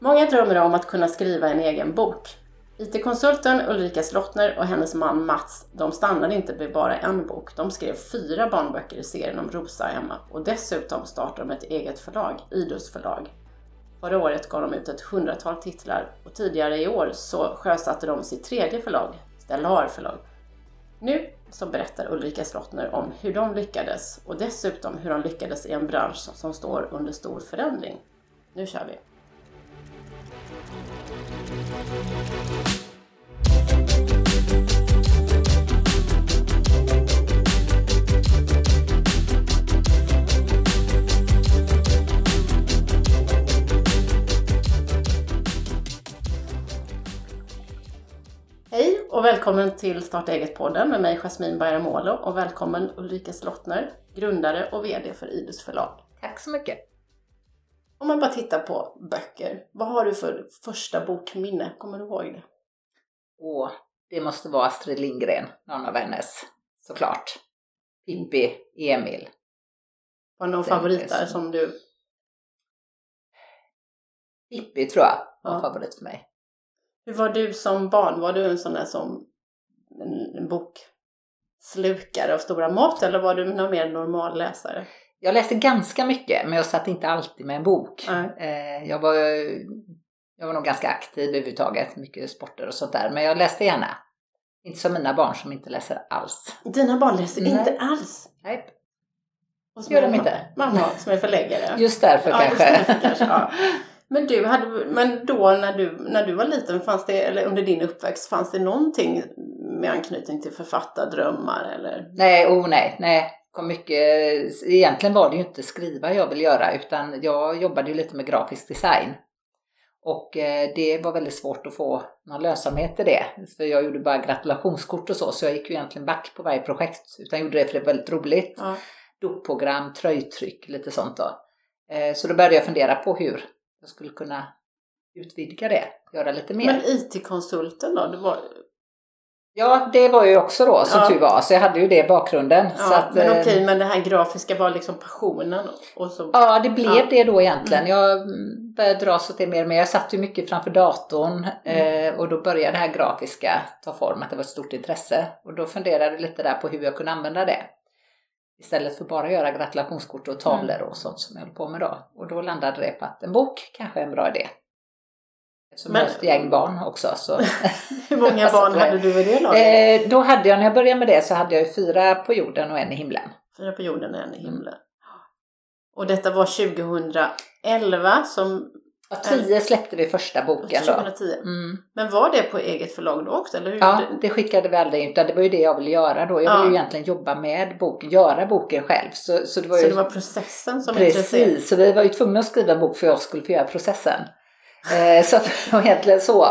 Många drömmer om att kunna skriva en egen bok. IT-konsulten Ulrika Slottner och hennes man Mats, de stannade inte vid bara en bok. De skrev fyra barnböcker i serien om Rosa och Emma och dessutom startade de ett eget förlag, Idus förlag. Förra året gav de ut ett hundratal titlar och tidigare i år så sjösatte de sitt tredje förlag, Stellar förlag. Nu så berättar Ulrika Slottner om hur de lyckades och dessutom hur de lyckades i en bransch som står under stor förändring. Nu kör vi! Hej och välkommen till Starta eget-podden med mig Jasmine Bayramoglu och välkommen Ulrika Slottner, grundare och VD för Idus förlag. Tack så mycket. Om man bara tittar på böcker, vad har du för första bokminne? Kommer du ihåg det? Åh, det måste vara Astrid Lindgren, någon av hennes, såklart. Pippi, Emil. Var det någon Den favorit är där som du... Pippi tror jag var Ja. favorit för mig. Hur var du som barn? Var du en sån där som en, bokslukare av stora mått eller var du någon mer normal läsare? Jag läste ganska mycket, men jag satt inte alltid med en bok. Eh, Jag var, jag var nog ganska aktiv överhuvudtaget, mycket sporter och sånt där. Men jag läste gärna. Inte som mina barn som inte läser alls. Dina barn läser Nej. inte alls? Nej, Och som Gör de inte? Mamma som är förläggare? just därför Ja, just kanske. därför kanske, ja. Men du, hade, men då när du, när du var liten, fanns det, eller under din uppväxt, fanns det någonting med anknytning till författardrömmar eller? Nej, oh nej, nej. Kom mycket, egentligen var det ju inte skriva jag ville göra utan jag jobbade ju lite med grafisk design. Och eh, det var väldigt svårt att få någon lönsamhet i det. För jag gjorde bara gratulationskort och så, så jag gick ju egentligen back på varje projekt. Utan gjorde det för det var väldigt roligt. Ja. Dopprogram, tröjtryck, lite sånt då. Eh, Så då började jag fundera på hur jag skulle kunna utvidga det, göra lite mer. Men IT-konsulten då? Det var, Ja, det var ju också då som Ja. tur var, så jag hade ju det i bakgrunden. ja, så att, men eh, okej, men det här grafiska var liksom passionen och så... Ja, det blev Ja. det då egentligen. Jag mm, började dras åt det mer och mer. Jag satt ju mycket framför datorn Mm. eh, och då började det här grafiska ta form, att det var ett stort intresse. Och då funderade jag lite där på hur jag kunde använda det. Istället för bara göra gratulationskort och tavlor Mm. och sånt som jag håller på med då. Och då landade det på att en bok kanske är en bra idé. Eftersom Men- ett gäng barn också. Så. Hur många barn hade du i det laget? eh, då hade jag, när jag började med det så hade jag fyra på jorden och en i himlen. Fyra på jorden och en i himlen. Och detta var 2011 som... Och tio släppte vi första boken då. 2010. Mm. Men var det på eget förlag då också? Eller hur? Ja, det skickade vi aldrig utan det var ju det jag ville göra då. Jag ville Ja. ju egentligen jobba med boken, göra boken själv. Så, så det var Så ju det var processen som intresserade? precis, så vi var ju tvungna att skriva en bok för att jag skulle få göra processen. Eh, så det var egentligen så.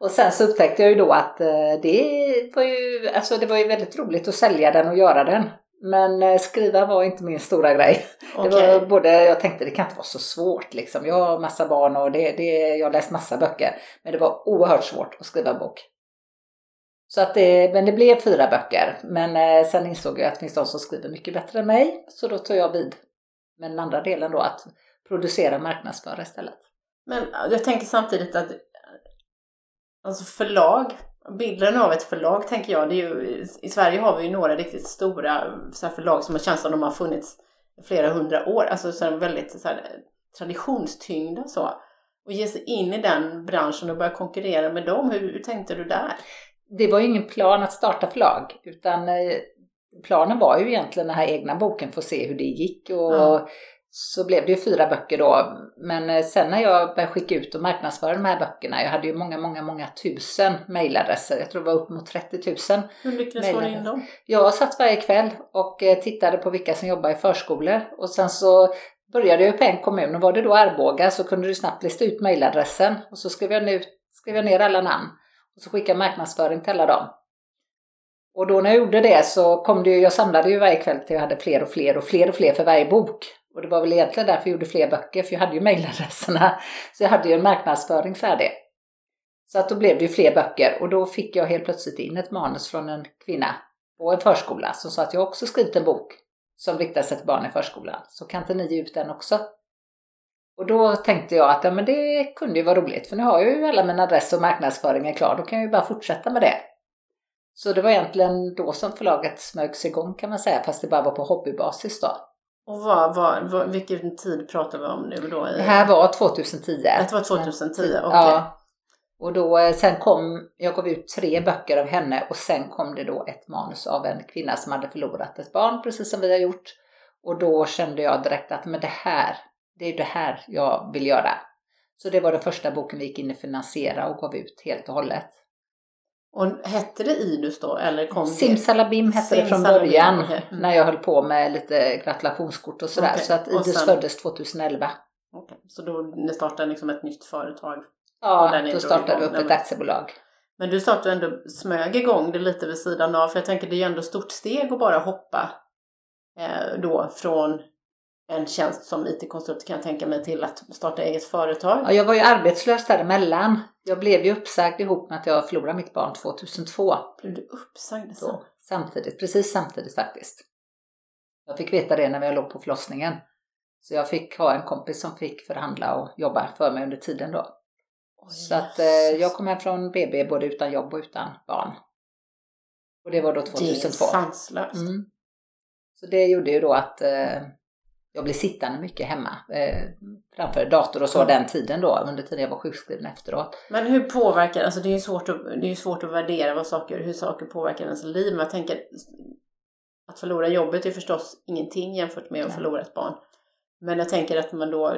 Och sen så upptäckte jag ju då att eh, det var ju, alltså det var ju väldigt roligt att sälja den och göra den. Men eh, skriva var inte min stora grej. Okej. Det var både, jag tänkte det kan inte vara så svårt liksom. Jag har massa barn och det, det, jag har läst massa böcker. Men det var oerhört svårt att skriva en bok. Så att det, men det blev fyra böcker. Men sen insåg jag att det finns de som skriver mycket bättre än mig. Så då tog jag vid med den andra delen då att producera och marknadsföra istället. Men jag tänker samtidigt att alltså förlag, bilden av ett förlag tänker jag, det är ju, i Sverige har vi ju några riktigt stora så förlag som har känts som de har funnits flera hundra år, alltså så väldigt så här, traditionstyngda så. Och ge sig in i den branschen och börja konkurrera med dem, hur, hur tänkte du där? Det var ju ingen plan att starta förlag utan eh, planen var ju egentligen den här egna boken att se hur det gick och Ja. Så blev det ju fyra böcker då. Men eh, sen när jag började skicka ut och marknadsföra de här böckerna, jag hade ju många, många, många tusen mejladresser. Jag tror det var upp mot 30 000. Hur lyckades få in dem? Jag satt varje kväll och eh, tittade på vilka som jobbar i förskolor och sen så började jag på en kommun och var det då Arboga så kunde du snabbt lista ut mejladressen och så skrev jag, nu, skrev jag ner alla namn och så skickade jag marknadsföring till alla dem. Och då när jag gjorde det så kom det ju, jag samlade ju varje kväll till jag hade fler och fler och fler och fler för varje bok. Och det var väl egentligen därför jag gjorde fler böcker, för jag hade ju mejladresserna. Så jag hade ju en marknadsföring färdig. Så att då blev det ju fler böcker och då fick jag helt plötsligt in ett manus från en kvinna på en förskola som sa att jag också skrivit en bok som riktar sig till barn i förskolan. Så kan inte ni ge ut den också? Och då tänkte jag att ja, men det kunde ju vara roligt för nu har jag ju alla mina adress och marknadsföringen klar. Då kan jag ju bara fortsätta med det. Så det var egentligen då som förlaget smögs igång kan man säga fast det bara var på hobbybasis då. Och vad, vad, vad, vilken tid pratar vi om nu då? Det här var 2010. Det var 2010, okej. Okay. Ja. Och då, eh, sen kom, jag gav ut tre böcker av henne och sen kom det då ett manus av en kvinna som hade förlorat ett barn, precis som vi har gjort. Och då kände jag direkt att men det här, det är det här jag vill göra. Så det var den första boken vi gick in och finansiera och gav ut helt och hållet. Och hette det Idus då? Eller kom Simsalabim hette det från början okay. mm. när jag höll på med lite gratulationskort och sådär. Okay. Så att Idus sen... föddes 2011. Okay. Så då ni startade liksom ett nytt företag? Ja, då startade vi upp ett aktiebolag. Men du sa att du ändå smög igång det lite vid sidan av. För jag tänker det är ju ändå stort steg att bara hoppa eh, då från en tjänst som IT-konsult kan jag tänka mig till att starta eget företag. Ja, jag var ju arbetslös däremellan. Jag blev ju uppsagd ihop med att jag förlorade mitt barn 2002. Blev du uppsagd sen? Då, samtidigt, precis samtidigt faktiskt. Jag fick veta det när jag låg på förlossningen. Så jag fick ha en kompis som fick förhandla och jobba för mig under tiden då. Oh, så att eh, jag kom hem från BB både utan jobb och utan barn. Och det var då 2002. Det är sanslöst. Mm. Så det gjorde ju då att eh, jag blev sittande mycket hemma eh, framför dator och så mm. den tiden då, under tiden jag var sjukskriven efteråt. Men hur påverkar, alltså det är ju svårt att, det är svårt att värdera vad saker, hur saker påverkar ens liv, men jag tänker att förlora jobbet är förstås ingenting jämfört med att förlora ett barn. Men jag tänker att man då,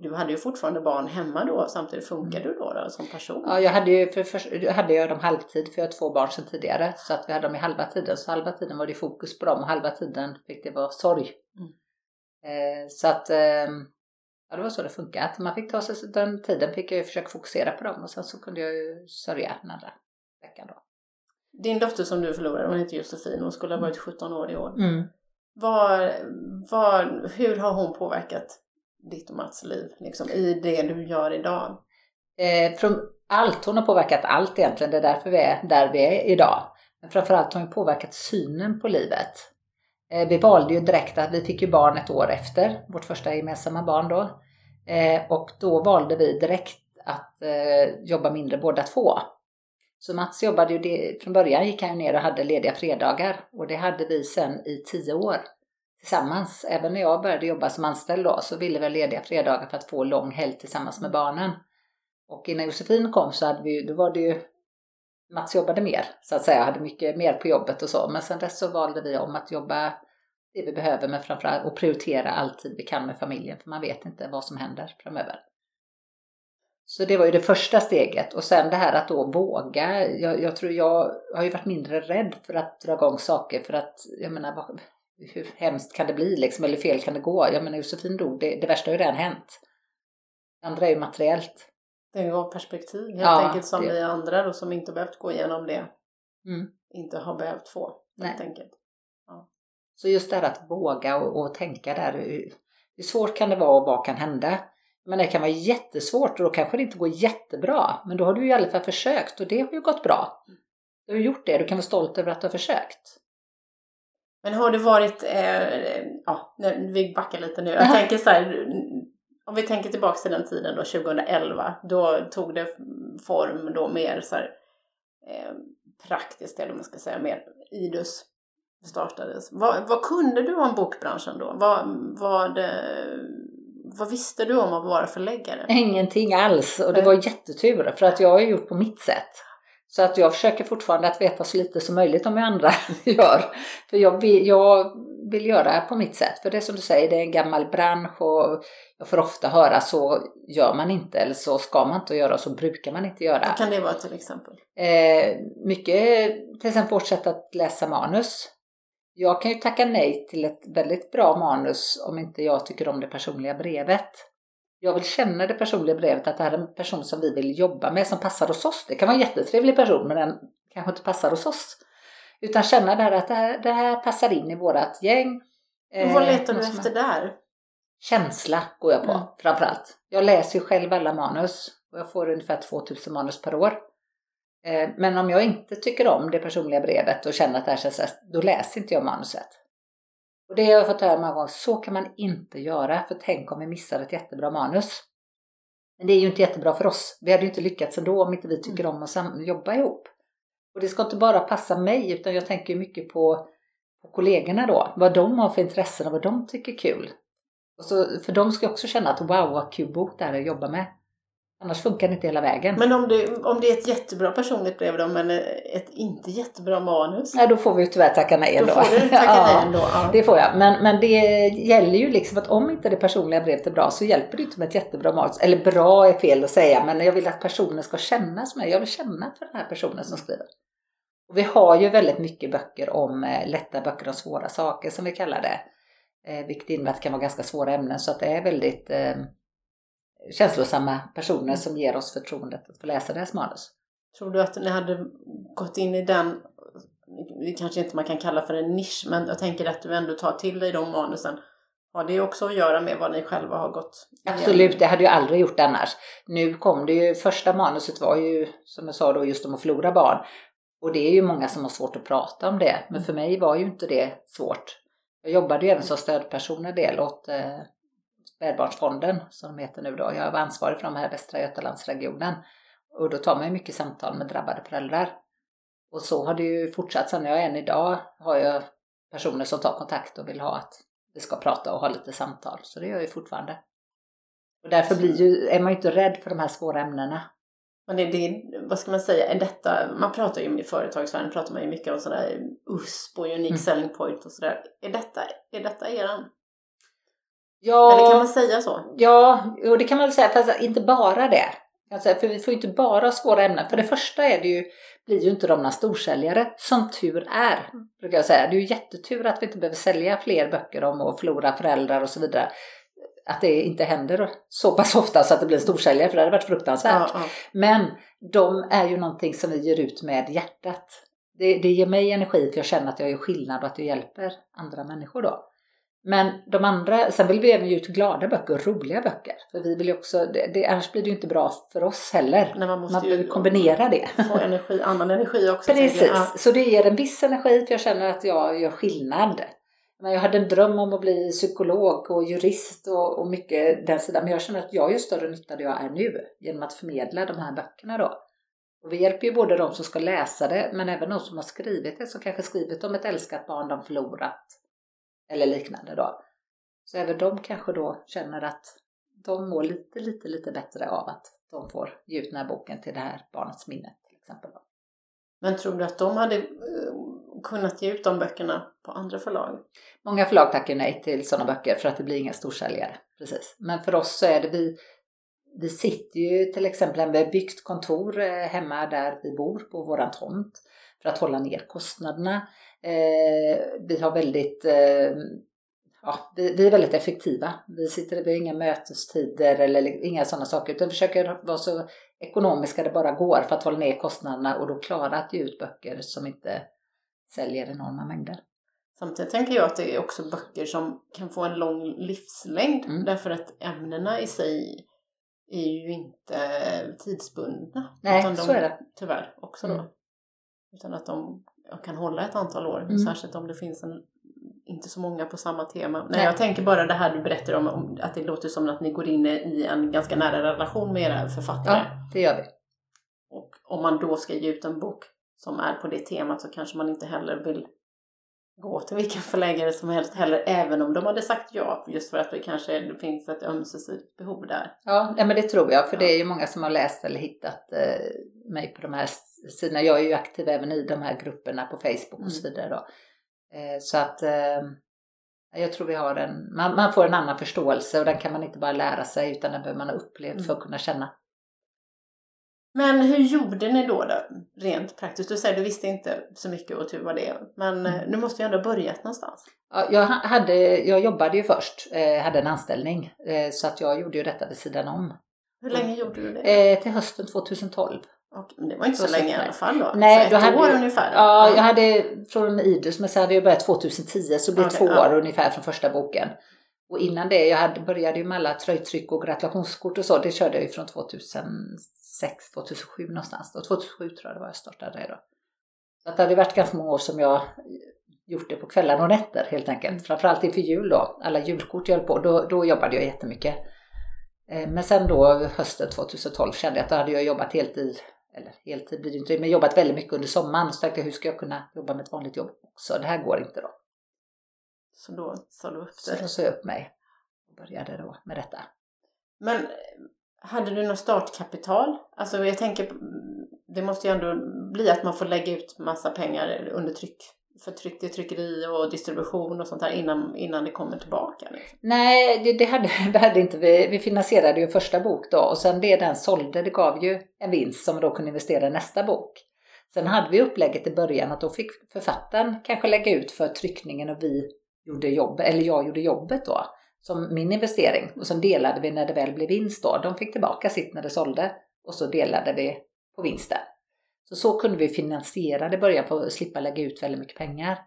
du hade ju fortfarande barn hemma då, samtidigt funkar du då, då som person? Ja, jag hade ju för, för, hade jag dem halvtid för jag har två barn sedan tidigare så att vi hade dem i halva tiden. Så halva tiden var det fokus på dem och halva tiden fick det vara sorg. Mm. Eh, så att eh, ja, det var så det funkade. Man fick ta sig, den tiden fick jag ju försöka fokusera på dem och sen så kunde jag ju sörja den andra veckan då. Din dotter som du förlorade, hon heter Josefin, hon skulle ha varit 17 år i år. Mm. Var, var, hur har hon påverkat ditt och Mats liv liksom, i det du gör idag? Eh, från allt, hon har påverkat allt egentligen, det är därför vi är där vi är idag. Men framförallt har hon påverkat synen på livet. Eh, vi valde ju direkt att vi fick ju barn ett år efter, vårt första gemensamma barn då. Eh, och då valde vi direkt att eh, jobba mindre båda två. Så Mats jobbade ju, det, från början gick han ner och hade lediga fredagar och det hade vi sen i tio år tillsammans. Även när jag började jobba som anställd då så ville vi ha lediga fredagar för att få lång helg tillsammans med barnen. Och innan Josefin kom så hade vi, då var det ju Mats jobbade mer så att säga, hade mycket mer på jobbet och så. Men sen dess så valde vi om att jobba det vi behöver men framförallt och prioritera all tid vi kan med familjen för man vet inte vad som händer framöver. Så det var ju det första steget och sen det här att då våga. Jag, jag tror jag har ju varit mindre rädd för att dra igång saker för att jag menar vad, hur hemskt kan det bli liksom eller fel kan det gå? Jag menar Josefin dog, det, det värsta har ju redan hänt. Det andra är ju materiellt. Det ju perspektiv helt ja, enkelt som det... vi andra då som inte behövt gå igenom det. Mm. Inte har behövt få helt enkelt. Ja. Så just det här att våga och, och tänka där. Hur svårt kan det vara och vad kan hända? Men det kan vara jättesvårt och då kanske det inte går jättebra. Men då har du i alla fall försökt och det har ju gått bra. Du har gjort det, du kan vara stolt över att du har försökt. Men har det varit, eh, ja, vi backar lite nu. Jag tänker så här, om vi tänker tillbaka till den tiden då, 2011, då tog det form då mer så här, eh, praktiskt, eller man ska säga, mer idus startades. Vad, vad kunde du om bokbranschen då? Vad, vad, vad visste du om att vara förläggare? Ingenting alls och det var jättetur för att jag har gjort på mitt sätt. Så att jag försöker fortfarande att veta så lite som möjligt om hur andra gör. För jag vill, jag vill göra på mitt sätt. För det är som du säger, det är en gammal bransch och jag får ofta höra så gör man inte eller så ska man inte göra och så brukar man inte göra. Vad kan det vara till exempel? Eh, mycket, till exempel vårt sätt att läsa manus. Jag kan ju tacka nej till ett väldigt bra manus om inte jag tycker om det personliga brevet. Jag vill känna det personliga brevet att det här är en person som vi vill jobba med som passar hos oss. Det kan vara en jättetrevlig person men den kanske inte passar hos oss. Utan känna det här att det här, det här passar in i vårat gäng. Och vad letar du efter där? Känsla går jag på mm. framförallt. Jag läser ju själv alla manus och jag får ungefär 2000 manus per år. Eh, men om jag inte tycker om det personliga brevet och känner att det här känns då läser inte jag manuset. Och det har jag fått höra många gånger, så kan man inte göra för tänk om vi missar ett jättebra manus. Men det är ju inte jättebra för oss. Vi hade ju inte lyckats ändå om inte vi tycker om att jobba ihop. Och det ska inte bara passa mig utan jag tänker mycket på, på kollegorna då. Vad de har för intressen och vad de tycker är kul. Och så, för de ska också känna att wow vad kul bok det här är att jobba med. Annars funkar det inte hela vägen. Men om det, om det är ett jättebra personligt brev då, men ett inte jättebra manus? Nej, då får vi tyvärr tacka nej ändå. Då får du tacka ja, nej ändå. Ja. Det får jag. Men, men det gäller ju liksom att om inte det personliga brevet är bra så hjälper det inte med ett jättebra manus. Eller bra är fel att säga, men jag vill att personen ska känna som jag. Jag vill känna för den här personen som skriver. Och vi har ju väldigt mycket böcker om eh, lätta böcker om svåra saker som vi kallar det. Eh, vilket innebär att det kan vara ganska svåra ämnen så att det är väldigt eh, känslosamma personer som ger oss förtroendet att få läsa deras manus. Tror du att ni hade gått in i den, kanske inte man kan kalla för en nisch, men jag tänker att du ändå tar till dig de manusen. Har det också att göra med vad ni själva har gått igenom? Absolut, det hade jag aldrig gjort annars. Nu kom det ju, första manuset var ju som jag sa då just om att förlora barn. Och det är ju många som har svårt att prata om det, men för mig var ju inte det svårt. Jag jobbade ju även som stödperson en del åt eh, Spädbarnsfonden som de heter nu då. Jag var ansvarig för de här Västra Götalandsregionen. Och då tar man ju mycket samtal med drabbade föräldrar. Och så har det ju fortsatt sen jag än idag har jag personer som tar kontakt och vill ha att vi ska prata och ha lite samtal. Så det gör jag ju fortfarande. Och därför blir ju, är man ju inte rädd för de här svåra ämnena. Men det, det, vad ska man säga, är detta, man pratar ju i företagsvärlden pratar man ju mycket om sådär USP och unique mm. selling point och sådär. Är detta, är detta eran? Ja, Eller kan man säga så? Ja, och det kan man väl säga, fast inte bara det. Alltså, för vi får ju inte bara svåra ämnen. För det första är det ju, blir ju inte de några storsäljare, som tur är. Brukar jag säga. Det är ju jättetur att vi inte behöver sälja fler böcker om att förlora föräldrar och så vidare. Att det inte händer så pass ofta så att det blir storsäljare, för det hade varit fruktansvärt. Ja, ja. Men de är ju någonting som vi ger ut med hjärtat. Det, det ger mig energi för jag känner att jag gör skillnad och att jag hjälper andra människor då. Men de andra, sen vill vi även ge ut glada böcker och roliga böcker. För vi vill också, det, det, annars blir det ju inte bra för oss heller. Nej, man måste man behöver kombinera det. Få energi, annan energi också. Precis, ja. så det ger en viss energi för jag känner att jag gör skillnad. Men jag hade en dröm om att bli psykolog och jurist och, och mycket den sidan. Men jag känner att jag gör större nytta där jag är nu genom att förmedla de här böckerna då. Och vi hjälper ju både de som ska läsa det men även de som har skrivit det, som kanske skrivit om ett älskat barn de förlorat eller liknande då. Så även de kanske då känner att de mår lite, lite, lite bättre av att de får ge ut den här boken till det här barnets minne till exempel. Då. Men tror du att de hade eh, kunnat ge ut de böckerna på andra förlag? Många förlag tackar nej till sådana böcker för att det blir inga storsäljare. Precis. Men för oss så är det vi, vi sitter ju till exempel, vi har byggt kontor eh, hemma där vi bor på våran tomt för att hålla ner kostnaderna. Eh, vi har väldigt eh, ja, vi, vi, är väldigt effektiva. Vi, sitter, vi har inga mötestider eller inga sådana saker utan försöker vara så ekonomiska det bara går för att hålla ner kostnaderna och då klara att ge ut böcker som inte säljer enorma mängder. Samtidigt tänker jag att det är också böcker som kan få en lång livslängd mm. därför att ämnena i sig är ju inte tidsbundna. Nej, utan de, så är det. Tyvärr också då. Mm. Utan att de kan hålla ett antal år, mm. särskilt om det finns en, inte så många på samma tema. Nej, jag tänker bara det här du berättar om, om, att det låter som att ni går in i en ganska nära relation med era författare. Ja, det gör vi. Och om man då ska ge ut en bok som är på det temat så kanske man inte heller vill gå till vilken förläggare som helst heller, även om de hade sagt ja, just för att det kanske finns ett ömsesidigt behov där. Ja, men det tror jag, för det är ju många som har läst eller hittat eh, mig på de här sidorna. Jag är ju aktiv även i de här grupperna på Facebook och så mm. vidare. Då. Eh, så att eh, jag tror vi har en, man, man, får en annan förståelse och den kan man inte bara lära sig utan den behöver man ha upplevt mm. för att kunna känna. Men hur gjorde ni då, då rent praktiskt? Du säger du visste inte så mycket och tur var det. Men mm. Eh, nu måste ju ändå börjat någonstans. Ja, jag, hade, jag jobbade ju först, eh, hade en anställning. Eh, så att jag gjorde ju detta vid sidan om. Hur länge gjorde du det? Eh, till hösten 2012. Och, det var inte så, så länge i alla fall då? Nej, så ett hade, år ungefär? Ja, jag hade från Idus, men så hade jag börjat 2010 så det blev okay, två ja. år ungefär från första boken. Och innan det, jag hade, började ju med alla tröjtryck och gratulationskort och så, det körde jag ju från 2006, 2007 någonstans. Då, 2007 tror jag det var jag startade det då. Så att det hade varit ganska många år som jag gjort det på kvällar och nätter helt enkelt. Mm. Framförallt inför jul då, alla julkort jag höll på, då, då jobbade jag jättemycket. Eh, Men sen då hösten 2012 kände jag att då hade jag jobbat heltid, eller heltid blir det inte, men jobbat väldigt mycket under sommaren. Så tänkte jag, hur ska jag kunna jobba med ett vanligt jobb också? Det här går inte då. Så då sa du upp Så det. då sa jag upp mig och började då med detta. Men hade du något startkapital? Alltså jag tänker, det måste ju ändå bli att man får lägga ut massa pengar under tryck. För tryck, tryckeri och distribution och sånt där innan, innan det kommer tillbaka. Liksom. Nej, det, det, hade, det hade inte vi. Vi finansierade ju en första bok då och sen det den sålde, det gav ju en vinst som vi då kunde investera i nästa bok. Sen hade vi upplägget i början att då fick författaren kanske lägga ut för tryckningen och vi gjorde jobbet, eller jag gjorde jobbet då, som min investering. Och sen delade vi när det väl blev vinst då. De fick tillbaka sitt när det sålde och så delade vi på vinsten. Så så kunde vi finansiera det i början för att slippa lägga ut väldigt mycket pengar.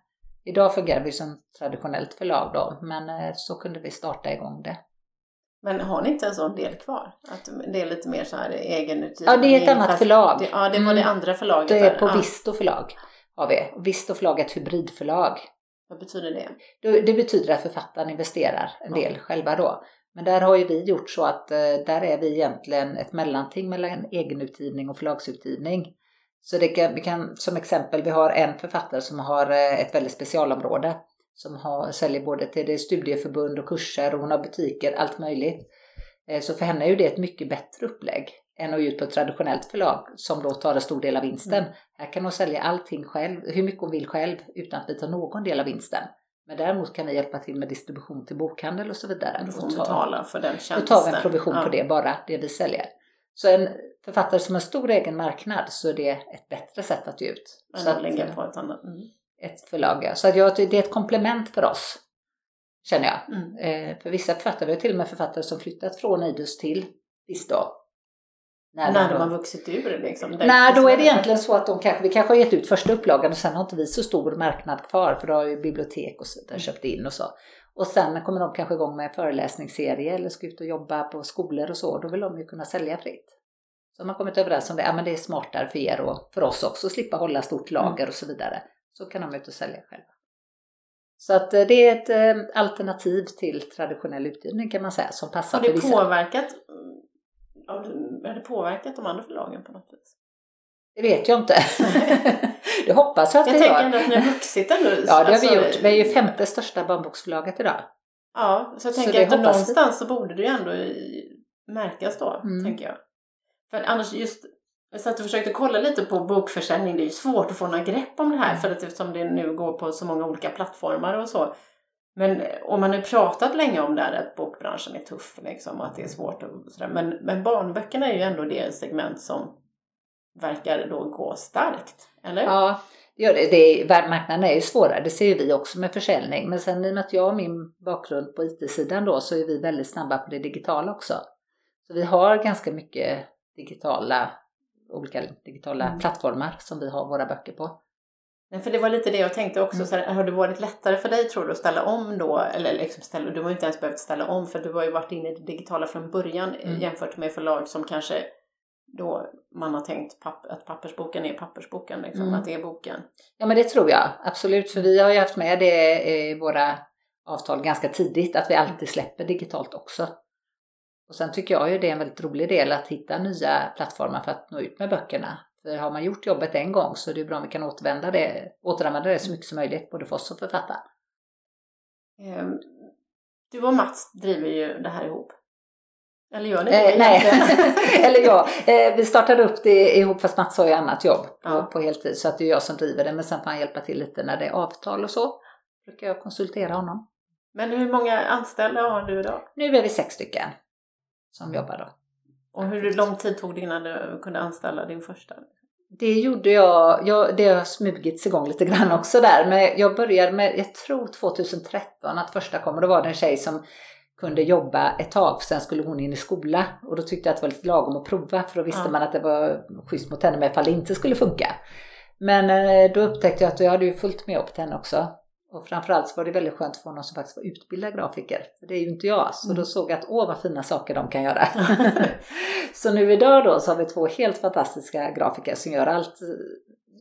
Idag fungerar vi som traditionellt förlag då, men eh, så kunde vi starta igång det. Men har ni inte en sån del kvar? Att det är lite mer så här egenutgivning? Ja, det är ett annat förlag. Det, ja, det var det Mm. andra förlaget. Det är där. på ja. Visto förlag har vi. Visto förlag är ett hybridförlag. Vad betyder det? Det betyder att författaren investerar en del själva då. Men där har ju vi gjort så att eh, där är vi egentligen ett mellanting mellan egenutgivning och förlagsutgivning. Så det kan, vi kan, som exempel, vi har en författare som har eh, ett väldigt specialområde. Som har, säljer både till det studieförbund och kurser och hon har butiker, allt möjligt. Eh, Så för henne är ju det ett mycket bättre upplägg än att ge ut på ett traditionellt förlag som då tar en stor del av vinsten. Här kan hon sälja allting själv, hur mycket hon vill själv utan att vi tar någon del av vinsten. Men däremot kan vi hjälpa till med distribution till bokhandel och så vidare. Du får ta- betala för den Då tjänsten. tar vi en provision Ja. på det, bara det vi säljer. Så en författare som har stor egen marknad så är det ett bättre sätt att ge ut. Men Så att lägga eh, på ett annat. Mm. ett förlag. ja. Så att jag, det är ett komplement för oss, känner jag. Mm. Eh, för vissa författare, vi har till och med författare som flyttat från Idus till Visto. När, När de har vuxit ur liksom. Nej, då är det egentligen så att de kanske, vi kanske har gett ut första upplagan och sen har inte vi så stor marknad kvar för då har ju bibliotek och så Mm. vidare köpt in och så. Och sen kommer de kanske igång med en föreläsningsserie eller ska ut och jobba på skolor och så. Då vill de ju kunna sälja fritt. Så har man kommit överens om det, ja men det är smartare för er och för oss också att slippa hålla stort Mm. lager och så vidare. Så kan de ut och sälja själva. Så att eh, det är ett eh, alternativ till traditionell utgivning kan man säga som passar Har för det vissa. påverkat, har det- har det påverkat de andra förlagen på något vis? Det vet jag inte. det hoppas jag att Jag det tänker gör. ändå att ni har vuxit ändå. Ja, det har Alltså, vi gjort. Vi är ju femte största barnboksförlaget idag. Ja, så jag Så tänker det att hoppas vi. någonstans så borde det ju ändå märkas då, Mm. tänker jag. För annars just, jag satt och försökte kolla lite på bokförsäljning, det är ju svårt att få några grepp om det här Mm. för att eftersom det nu går på så många olika plattformar och så. Men och man har ju pratat länge om det här att bokbranschen är tuff liksom och att det är svårt och sådär. Men, men barnböckerna är ju ändå det segment som verkar då gå starkt, eller? Ja, det gör det. det är, världsmarknaden är ju svårare, det ser ju vi också med försäljning. Men sen i och med att jag har min bakgrund på IT-sidan då så är vi väldigt snabba på det digitala också. Så vi har ganska mycket digitala, olika digitala Mm. plattformar som vi har våra böcker på. Nej, för det var lite det jag tänkte också. Mm. Så här, har det varit lättare för dig tror du att ställa om då? Eller liksom ställa, du har ju inte ens behövt ställa om för du har ju varit inne i det digitala från början Mm. jämfört med förlag som kanske då man har tänkt papp, att pappersboken är pappersboken, liksom, Mm. att det är boken. Ja men det tror jag absolut, för vi har ju haft med det i våra avtal ganska tidigt att vi alltid släpper digitalt också. Och sen tycker jag ju det är en väldigt rolig del att hitta nya plattformar för att nå ut med böckerna. För har man gjort jobbet en gång så är det bra om vi kan återvända det, återanvända det så mycket som möjligt, både för oss och författaren. Ehm, Du och Mats driver ju det här ihop. Eller gör ni det Eh, nej, eller ja, eh, vi startade upp det ihop fast Mats har ju annat jobb på, Ja. på heltid så att det är jag som driver det men sen får han hjälpa till lite när det är avtal och så. Brukar jag konsultera honom. Men hur många anställda har du idag? Nu är vi sex stycken som jobbar då. Och hur lång tid tog det innan du kunde anställa din första? Det gjorde jag, jag, det har smugits igång lite grann också där, men jag började med, jag tror 2013 att första kom då var det en tjej som kunde jobba ett tag, sen skulle hon in i skola och då tyckte jag att det var lite lagom att prova för då visste Ja. man att det var schysst mot henne med ifall det inte skulle funka. Men eh, då upptäckte jag att jag hade ju fullt med upp till henne också. Och framförallt så var det väldigt skönt få någon som faktiskt var utbildad grafiker. För det är ju inte jag. Så Mm. då såg jag att åh vad fina saker de kan göra. så nu idag då så har vi två helt fantastiska grafiker som gör allt,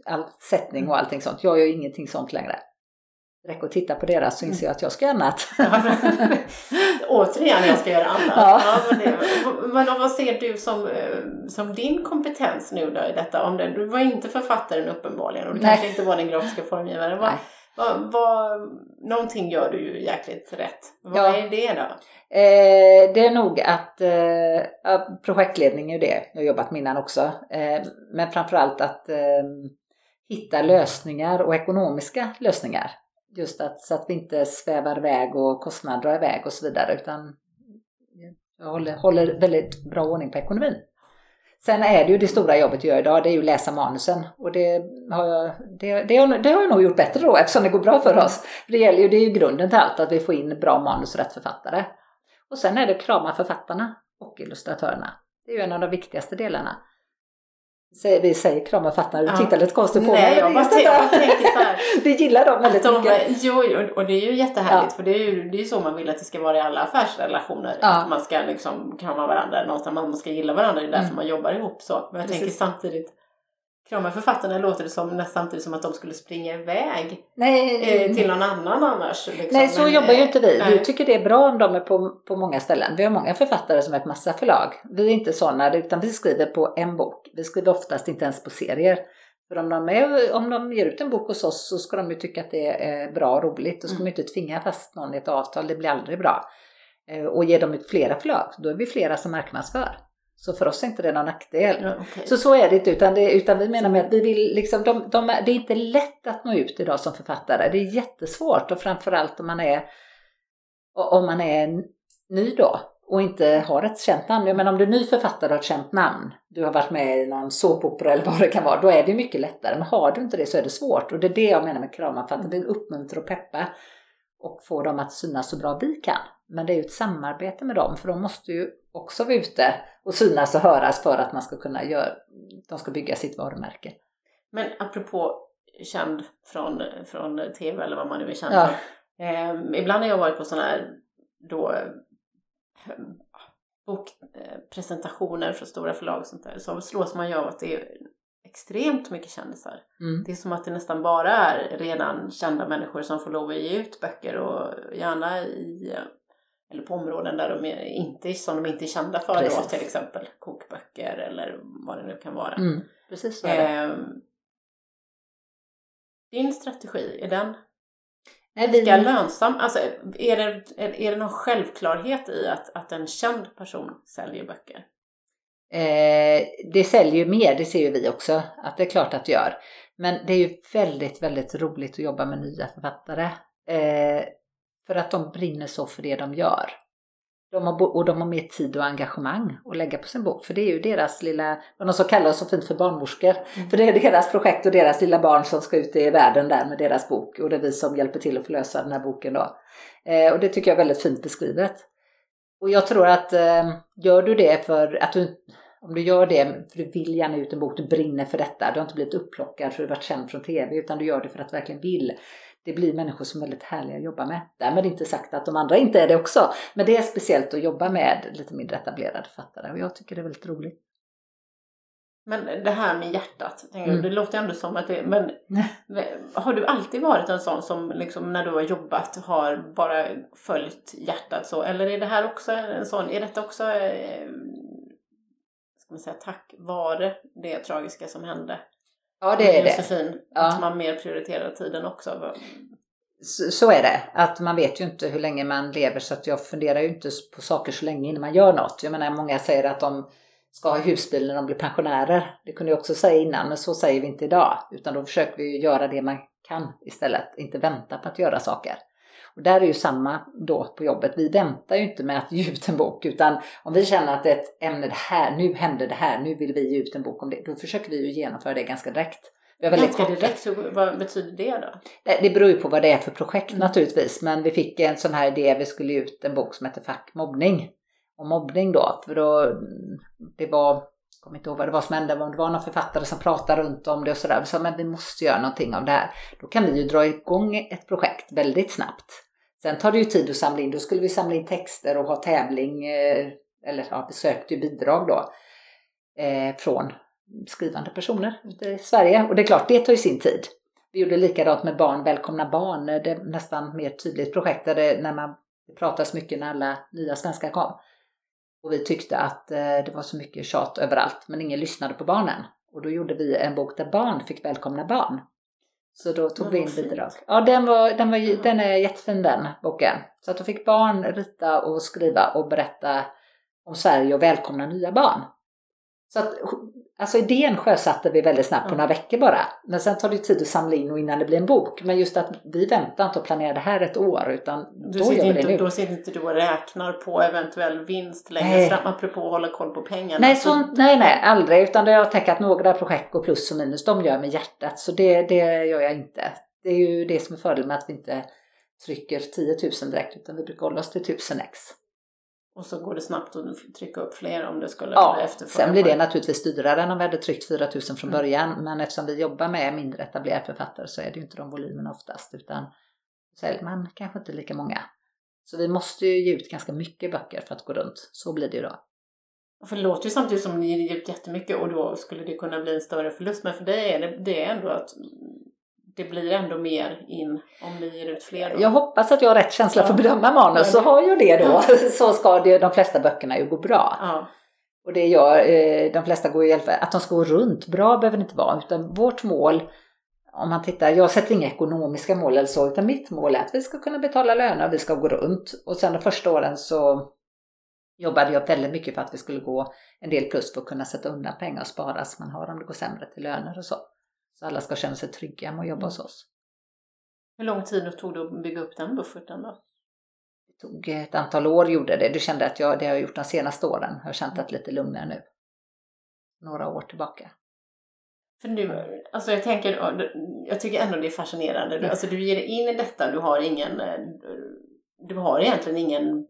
all sättning och allting sånt. Jag gör ingenting sånt längre. räcker att titta på deras så inser jag att jag ska göra annat. Återigen, jag ska göra annat. Ja. Ja, men, det, men vad ser du som, eh, som din kompetens nu då i detta? Om det, du var inte författaren uppenbarligen och du Nej. kanske inte var den grafiska formgivaren. Vad, vad, vad, någonting gör du ju jäkligt rätt. Vad ja. är det då? Eh, det är nog att eh, projektledning är det, jag har jobbat med innan också. Eh, men framförallt att eh, hitta lösningar och ekonomiska lösningar. Just att, så att vi inte svävar iväg och kostnader drar iväg och så vidare utan jag håller, håller väldigt bra ordning på ekonomin. Sen är det ju det stora jobbet jag gör idag, det är ju att läsa manusen. Och det har, jag, det, det, har, det har jag nog gjort bättre då eftersom det går bra för oss. För det, gäller ju, det är ju grunden till allt, att vi får in bra manus och rätt författare. Och sen är det att krama författarna och illustratörerna. Det är ju en av de viktigaste delarna. Vi säger krama författarna, du ja. tittar lite konstigt på mig. Jag bara, jag tänker så här. Vi gillar dem väldigt de, mycket. Jo, och det är ju jättehärligt ja. för det är ju det är så man vill att det ska vara i alla affärsrelationer. Ja. Att man ska liksom krama varandra någonstans, man ska gilla varandra, det är därför mm. man jobbar ihop så. Men jag Precis. tänker samtidigt krama författarna låter det som nästan samtidigt som att de skulle springa iväg nej, eh, till någon annan annars. Liksom. Nej, så Men, jobbar ju inte vi. Vi tycker det är bra om de är på, på många ställen. Vi har många författare som är på massa förlag. Vi är inte sådana, utan vi skriver på en bok. Vi skriver oftast inte ens på serier. För om de, är, om de ger ut en bok hos oss så ska de ju tycka att det är bra och roligt. Då ska mm. de inte tvinga fast någon i ett avtal, det blir aldrig bra. Eh, och ger de ut flera förlag, då är vi flera som marknadsför. Så för oss är inte det någon nackdel. Ja, okay. Så så är det inte, utan, det, utan vi menar med att vi vill liksom, de, de, det är inte lätt att nå ut idag som författare. Det är jättesvårt och framförallt om man är, om man är ny då och inte har ett känt namn. Jag menar om du är ny författare och har ett känt namn, du har varit med i någon såpopera eller vad det kan vara, då är det mycket lättare. Men har du inte det så är det svårt. Och det är det jag menar med kramaförfattare, vi uppmuntrar och peppa och få dem att synas så bra vi kan. Men det är ju ett samarbete med dem för de måste ju också vara ute och synas och höras för att man ska kunna göra, de ska bygga sitt varumärke. Men apropå känd från, från tv eller vad man nu är känd ja. för. Eh, ibland har jag varit på sådana här då eh, bokpresentationer från stora förlag och sånt där så slås man ju av att det är extremt mycket kändisar. Mm. Det är som att det nästan bara är redan kända människor som får lov att ge ut böcker och gärna i eller på områden där de är inte, som de inte är kända för då, till exempel kokböcker eller vad det nu kan vara. Mm. Precis så är det. Eh, din strategi, är den lika vi... lönsam? Alltså, är, det, är, är det någon självklarhet i att, att en känd person säljer böcker? Eh, det säljer ju mer, det ser ju vi också att det är klart att det gör. Men det är ju väldigt, väldigt roligt att jobba med nya författare. Eh, för att de brinner så för det de gör. De har, och de har mer tid och engagemang att lägga på sin bok. För det är ju deras lilla, vad de så kallar så fint för barnmorskor. Mm. För det är deras projekt och deras lilla barn som ska ut i världen där med deras bok. Och det är vi som hjälper till att förlösa den här boken då. Eh, och det tycker jag är väldigt fint beskrivet. Och jag tror att eh, gör du det för att du, om du gör det för du vill gärna ut en bok, du brinner för detta. Du har inte blivit upplockad för du varit känd från tv utan du gör det för att du verkligen vill det blir människor som är väldigt härliga att jobba med. Därmed inte sagt att de andra inte är det också. Men det är speciellt att jobba med lite mindre etablerade författare och jag tycker det är väldigt roligt. Men det här med hjärtat, mm. det låter ändå som att det men har du alltid varit en sån som liksom när du har jobbat har bara följt hjärtat så? Eller är det här också en sån, är detta också eh, ska man säga, tack vare det tragiska som hände? Ja, det är Josefin, det. Ja. Att man mer prioriterar tiden också. Så, så, är det, att man vet ju inte hur länge man lever så att jag funderar ju inte på saker så länge innan man gör något. Jag menar många säger att de ska ha husbil när de blir pensionärer. Det kunde jag också säga innan, men så säger vi inte idag. Utan då försöker vi göra det man kan istället, inte vänta på att göra saker. Och där är ju samma då på jobbet. Vi väntar ju inte med att ge ut en bok utan om vi känner att ett ämne det här, nu händer det här, nu vill vi ge ut en bok om det. Då försöker vi ju genomföra det ganska direkt. Ganska direkt, så vad betyder det då? Det, det beror ju på vad det är för projekt mm. naturligtvis. Men vi fick en sån här idé, vi skulle ge ut en bok som heter Fack mobbning. Och mobbning då, för då, det var, jag kommer inte ihåg vad det var som hände, men det var någon författare som pratade runt om det och sådär. Vi sa, men vi måste göra någonting av det här. Då kan vi ju dra igång ett projekt väldigt snabbt. Sen tar det ju tid att samla in, då skulle vi samla in texter och ha tävling, eh, eller ja, vi sökte ju bidrag då, eh, från skrivande personer ute i Sverige. Och det är klart, det tar ju sin tid. Vi gjorde likadant med Barn välkomna barn, eh, det är nästan mer tydligt projekt där det, när man det pratas mycket när alla nya svenskar kom. Och vi tyckte att eh, det var så mycket tjat överallt men ingen lyssnade på barnen. Och då gjorde vi en bok där barn fick välkomna barn. Så då tog vi in bidrag. Ja, den, var, den, var, den är jättefin den boken. Så att då fick barn rita och skriva och berätta om Sverige och välkomna nya barn. Så att, alltså idén sjösatte vi väldigt snabbt på några veckor bara. Men sen tar det tid att samla in och innan det blir en bok. Men just att vi väntar inte och planerar det här ett år utan Du då gör vi det inte, nu. då sitter inte du och räknar på eventuell vinst längre Nej. fram, apropå att hålla koll på pengarna. Nej, Så- sånt, nej, nej, aldrig. Utan det har jag tänkt att några projekt går plus och minus, de gör jag med hjärtat. Så det, det gör jag inte. Det är ju det som är fördelen med att vi inte trycker 10 000 direkt utan vi brukar hålla oss till 1000 ex. Och så går det snabbt att trycka upp fler om det skulle Ja, efterfrågan. sen blir det naturligtvis dyrare än om vi hade tryckt 4 000 från Mm. början. Men eftersom vi jobbar med mindre etablerade författare så är det ju inte de volymerna oftast utan säljer man kanske inte lika många. Så vi måste ju ge ut ganska mycket böcker för att gå runt. Så blir det ju då. För det låter ju samtidigt som ni ger ut jättemycket och då skulle det kunna bli en större förlust. Men för dig är det, det är ändå att det blir ändå mer in om ni ger ut fler. Då. Jag hoppas att jag har rätt känsla för att bedöma manus, så har jag det då. Så ska det, de flesta böckerna ju gå bra. Ja. Och det gör, eh, de flesta går ju i att de ska gå runt, bra behöver det inte vara, utan vårt mål, om man tittar, jag sätter inga ekonomiska mål eller så, utan mitt mål är att vi ska kunna betala löner, vi ska gå runt. Och sen de första åren så jobbade jag väldigt mycket för att vi skulle gå en del plus för att kunna sätta undan pengar och spara som man har om det går sämre till löner och så. Så alla ska känna sig trygga med att jobba hos oss. Hur lång tid tog det att bygga upp den bufferten då? Det tog ett antal år gjorde det. Du kände att jag, det har jag gjort de senaste åren. Jag har känt att lite lugnare nu. Några år tillbaka. För nu, alltså jag tänker, jag tycker ändå det är fascinerande. Du, alltså du ger dig in i detta, du har ingen, eh, du har egentligen ingen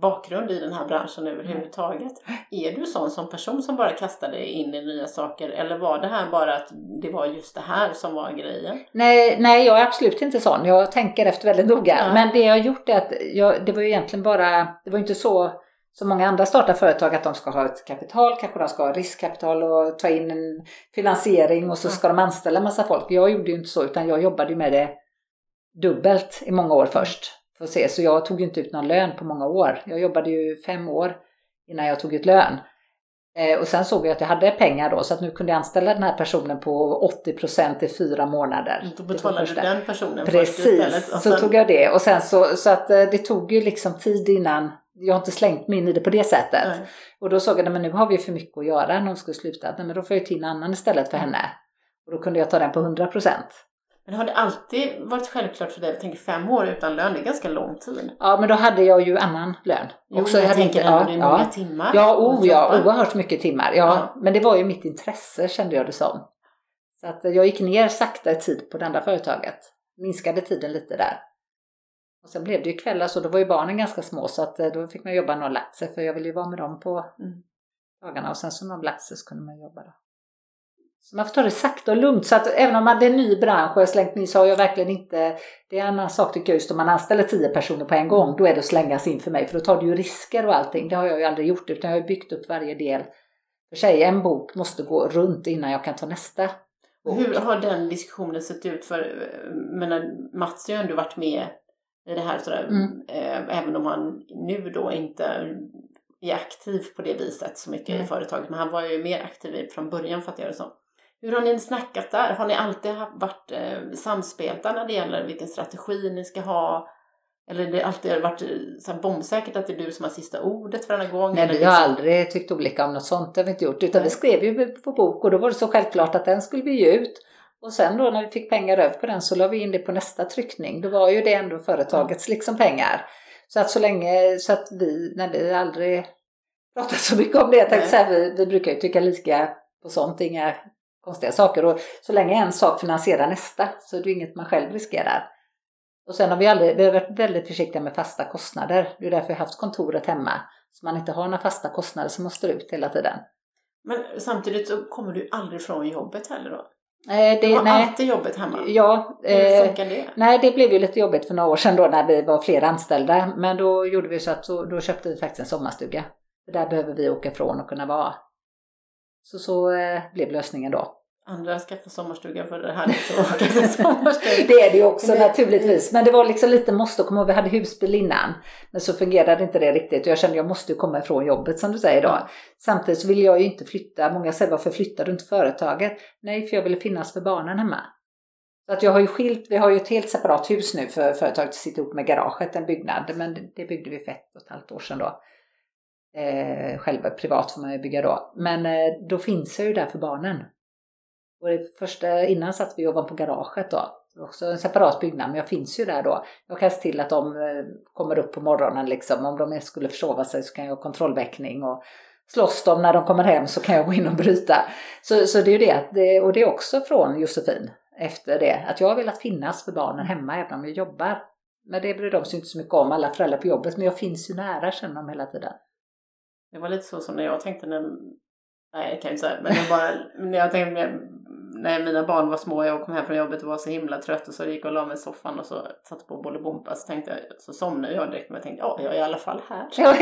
bakgrund i den här branschen överhuvudtaget. Är du sån som person som bara kastar dig in i nya saker eller var det här bara att det var just det här som var grejen? Nej, nej, jag är absolut inte sån. Jag tänker efter väldigt noga. Ja. Men det jag har gjort är att jag, det var ju egentligen bara, det var inte så som många andra startar företag att de ska ha ett kapital, kanske de ska ha riskkapital och ta in en finansiering och så ska de anställa en massa folk. Jag gjorde ju inte så utan jag jobbade med det dubbelt i många år först. Att se. Så jag tog ju inte ut någon lön på många år. Jag jobbade ju fem år innan jag tog ut lön. Eh, och sen såg jag att jag hade pengar då så att nu kunde jag anställa den här personen på 80% i fyra månader. Då betalade du den personen först istället. Precis, och så sen- tog jag det. Och sen så, så att eh, det tog ju liksom tid innan, jag har inte slängt mig in i det på det sättet. Nej. Och då såg jag, men nu har vi för mycket att göra när hon skulle sluta. Nej, men då får jag in en annan istället för henne. Och då kunde jag ta den på 100%. Men har det alltid varit självklart för dig, jag tänker fem år utan lön, det är ganska lång tid. Ja, men då hade jag ju annan lön. Jo, Också, jag, hade tänker ändå ja, det är ja. många timmar. Ja, oh, ja, oerhört mycket timmar. Ja, Ja. Men det var ju mitt intresse kände jag det som. Så att jag gick ner sakta i tid på det andra företaget. Minskade tiden lite där. Och sen blev det ju kvällar så då var ju barnen ganska små så att eh, då fick man jobba när de lagt sig för jag ville ju vara med dem på Mm. dagarna och sen så när de lagt sig så kunde man jobba då. Så man får ta det sakta och lugnt så att även om man, det är en ny bransch och jag slängt mig in så har jag verkligen inte, det är en annan sak tycker jag just om man anställer tio personer på en gång då är det att slängas in för mig för då tar du ju risker och allting. Det har jag ju aldrig gjort utan jag har byggt upp varje del för sig. En bok måste gå runt innan jag kan ta nästa bok. Hur har den diskussionen sett ut? För eh, men Mats har ju ändå varit med i det här sådär, Mm. eh, även om han nu då inte är aktiv på det viset så mycket i Nej. företaget. Men han var ju mer aktiv i- från början fattar jag det som. Hur har ni snackat där? Har ni alltid varit eh, samspelta när det gäller vilken strategi ni ska ha? Eller det alltid varit eh, så här bombsäkert att det är du som har sista ordet för denna gång? Nej, vi har liksom- aldrig tyckt olika om något sånt, det har vi inte gjort. Utan Nej. vi skrev ju på bok och då var det så självklart att den skulle vi ge ut. Och sen då när vi fick pengar över på den så la vi in det på nästa tryckning. Då var ju det ändå företagets liksom pengar. Så att så länge, så att vi, när vi aldrig pratat så mycket om det, jag tänkte Nej. säga, vi, vi brukar ju tycka lika på sånt, inga konstiga saker. Och så länge en sak finansierar nästa så är det inget man själv riskerar. Och sen har vi aldrig, vi har varit väldigt försiktiga med fasta kostnader. Det är därför vi har haft kontoret hemma. Så man inte har några fasta kostnader som måste ut hela tiden. Men samtidigt så kommer du aldrig från jobbet heller då? Eh, Du det, har nej, alltid jobbet hemma? ja, eh, funkar det? nej, det blev ju lite jobbigt för några år sedan då när vi var fler anställda. Men då gjorde vi så att så, då köpte vi faktiskt en sommarstuga. Där behöver vi åka ifrån och kunna vara. Så så eh, blev lösningen då. andra skaffa sommarstuga för det här sommarstuga. Det är det ju också naturligtvis. Men det var liksom lite måste komma ihåg, vi hade husbil innan. Men så fungerade inte det riktigt och jag kände att jag måste ju komma ifrån jobbet som du säger då. Samtidigt så vill jag ju inte flytta. Många säger varför flyttar du inte företaget? Nej, för jag ville finnas för barnen hemma. Så att jag har ju skilt, vi har ju ett helt separat hus nu för företaget att sitta ihop med garaget, en byggnad. Men det byggde vi för ett och ett halvt år sedan då. Eh, själva privat får man ju bygga då. Men eh, då finns jag ju där för barnen. Och det första, innan satt vi ovanpå garaget då. Också en separat byggnad, men jag finns ju där då. Jag kan se till att de eh, kommer upp på morgonen liksom. Om de skulle försova sig så kan jag ha kontrollväckning och slåss de när de kommer hem så kan jag gå in och bryta. Så, så det är ju det, det, och det är också från Josefin efter det, att jag har velat finnas för barnen hemma även om jag jobbar. Men det bryr de sig inte så mycket om, alla föräldrar på jobbet, men jag finns ju nära känner de hela tiden. Det var lite så som när jag tänkte när, nej jag kan inte säga, men jag bara, när jag tänkte när mina barn var små och jag kom hem från jobbet och var så himla trött och så gick jag och la mig i soffan och så satte på Bolibompa så tänkte jag, så somnade jag direkt men jag tänkte ja, jag är i alla fall här. ja,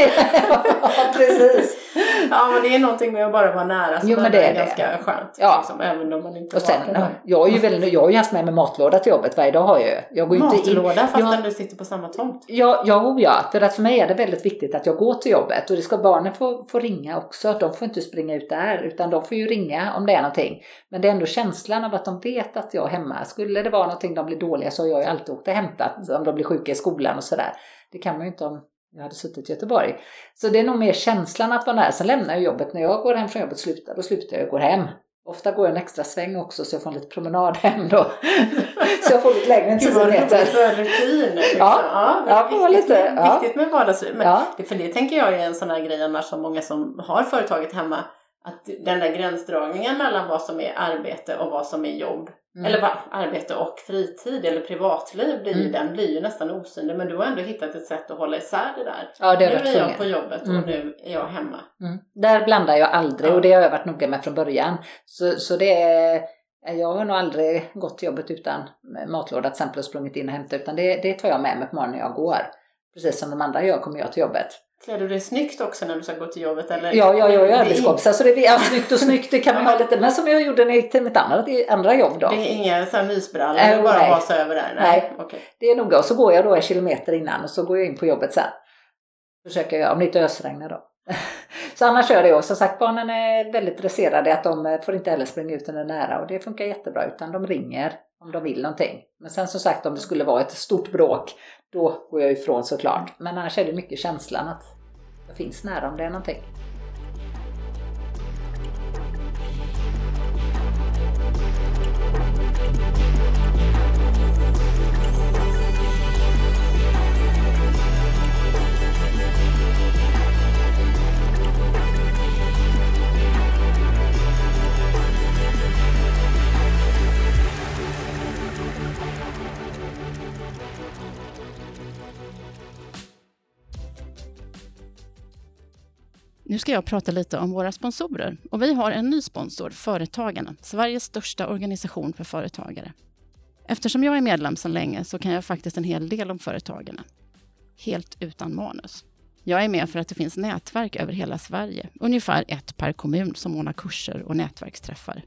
precis. ja, men det är någonting med att bara vara nära som jo, men det är, är ganska det. skönt. Ja. Liksom, även om man inte och sen, ja, jag, är ju väl, jag har ju haft med mig matlåda till jobbet varje dag har jag ju. Jag går matlåda inte in, fastän jag, du sitter på samma tomt? Ja, ja, ja, för att för mig är det väldigt viktigt att jag går till jobbet och det ska barnen få, få ringa också. De får inte springa ut där utan de får ju ringa om det är någonting. Men det är ändå känslan av att de vet att jag är hemma. Skulle det vara någonting de blir dåliga så har jag ju alltid åkt och hämtat om de blir sjuka i skolan och sådär. Det kan man ju inte om jag hade suttit i Göteborg. Så det är nog mer känslan att vara nära. Sen lämnar jag jobbet. När jag går hem från jobbet slutar, då slutar jag och går hem. Ofta går jag en extra sväng också så jag får en lite promenad hem då. så jag får lite längre än 10 meter. För rutin. Liksom. Ja, ja, ja viktigt, lite, med, ja. viktigt med vardagsliv. Men ja. för det tänker jag är en sån här grej annars som många som har företaget hemma att den där gränsdragningen mellan vad som är arbete och vad som är jobb Mm. Eller vad, arbete och fritid eller privatliv blir mm. den blir ju nästan osynlig men du har ändå hittat ett sätt att hålla isär det där. Ja, det nu är jag på jobbet mm. och nu är jag hemma. Mm. Där blandar jag aldrig ja. och det har jag varit noga med från början. Så, så det är, jag har nog aldrig gått till jobbet utan matlåda till exempel och sprungit in och hämtat utan det, det tar jag med mig på morgonen när jag går. Precis som de andra gör kommer jag till jobbet. Klär du dig snyggt också när du ska gå till jobbet? Eller? Ja, ja, jag är arbetskompisar så det är snyggt och snyggt det kan man ha lite, men som jag gjorde när jag gick till mitt andra, andra jobb då. Det är inga så här mysbrallor, äh, bara nej. hasa över där? Nej, nej. Okay. det är noga och så går jag då en kilometer innan och så går jag in på jobbet sen. Försöker jag, om det inte ösregnar då. så annars gör jag det och som sagt barnen är väldigt dresserade att de får inte heller springa ut när det är nära och det funkar jättebra utan de ringer om de vill någonting. Men sen som sagt om det skulle vara ett stort bråk då går jag ifrån såklart. Men annars är det mycket känslan att jag finns nära om det är någonting. Ska jag prata lite om våra sponsorer. Och vi har en ny sponsor, Företagarna, Sveriges största organisation för företagare. Eftersom jag är medlem sedan länge så kan jag faktiskt en hel del om Företagarna. Helt utan manus. Jag är med för att det finns nätverk över hela Sverige, ungefär ett per kommun som ordnar kurser och nätverksträffar.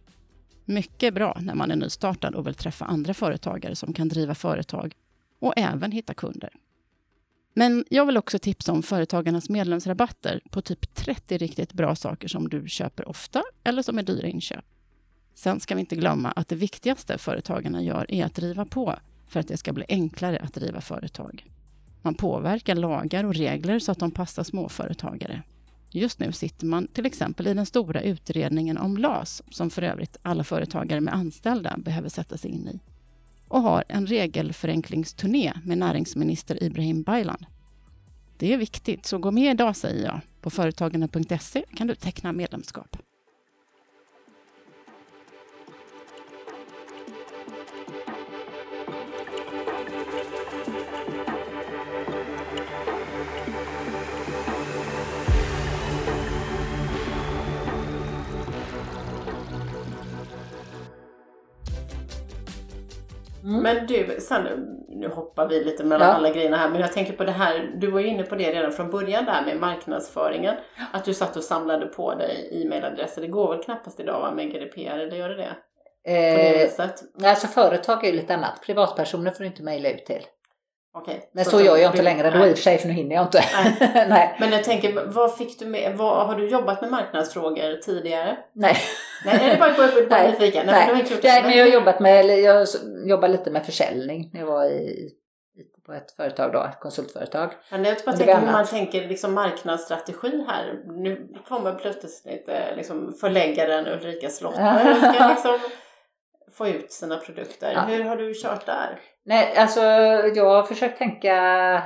Mycket bra när man är nystartad och vill träffa andra företagare som kan driva företag och även hitta kunder. Men jag vill också tipsa om Företagarnas medlemsrabatter på typ 30 riktigt bra saker som du köper ofta eller som är dyra inköp. Sen ska vi inte glömma att det viktigaste företagarna gör är att driva på för att det ska bli enklare att driva företag. Man påverkar lagar och regler så att de passar småföretagare. Just nu sitter man till exempel i den stora utredningen om LAS, som för övrigt alla företagare med anställda behöver sätta sig in i och har en regelförenklingsturné med näringsminister Ibrahim Baylan. Det är viktigt, så gå med idag säger jag. På företagarna.se kan du teckna medlemskap. Mm. Men du, sen, nu hoppar vi lite mellan ja. alla grejerna här, men jag tänker på det här, du var ju inne på det redan från början där med marknadsföringen. Att du satt och samlade på dig e-mailadresser. Det går väl knappast idag va, med GDPR, eller gör det det? det viset? alltså företag är ju lite annat. Privatpersoner får du inte mejla ut till. Okej. Men så, gör jag inte längre då i och för sig för nu hinner jag inte. Nej. Nej. Men jag tänker, vad fick du med, vad, har du jobbat med marknadsfrågor tidigare? Nej. Nej, är det bara, bara, bara Nej. nyfiken? Nej. men klokt. Nej, men jag har jobbat med, jag jobbar lite med försäljning när jag var i, på ett företag då, ett konsultföretag. Men jag bara tänker hur man tänker liksom marknadsstrategi här. Nu kommer plötsligt eh, liksom förläggaren Ulrika Slottner och ska liksom få ut sina produkter. Ja. Hur har du kört där? Nej, alltså jag har försökt tänka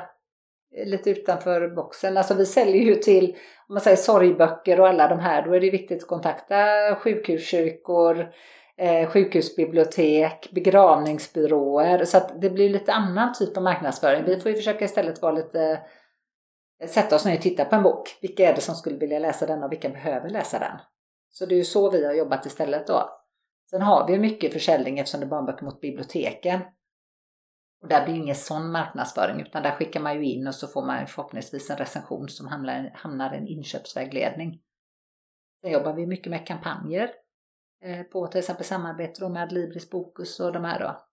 lite utanför boxen. Alltså vi säljer ju till, om man säger sorgböcker och alla de här, då är det viktigt att kontakta sjukhuskyrkor, eh, sjukhusbibliotek, begravningsbyråer. Så att det blir lite annan typ av marknadsföring. Vi får ju försöka istället vara lite, sätta oss ner och titta på en bok. Vilka är det som skulle vilja läsa den och vilka behöver läsa den? Så det är ju så vi har jobbat istället då. Sen har vi ju mycket försäljning eftersom det är barnböcker mot biblioteken. Och där blir ingen sån marknadsföring utan där skickar man ju in och så får man förhoppningsvis en recension som hamnar, hamnar i en inköpsvägledning. Sen jobbar vi mycket med kampanjer eh, på till exempel samarbete med Adlibris Bokus och de här då.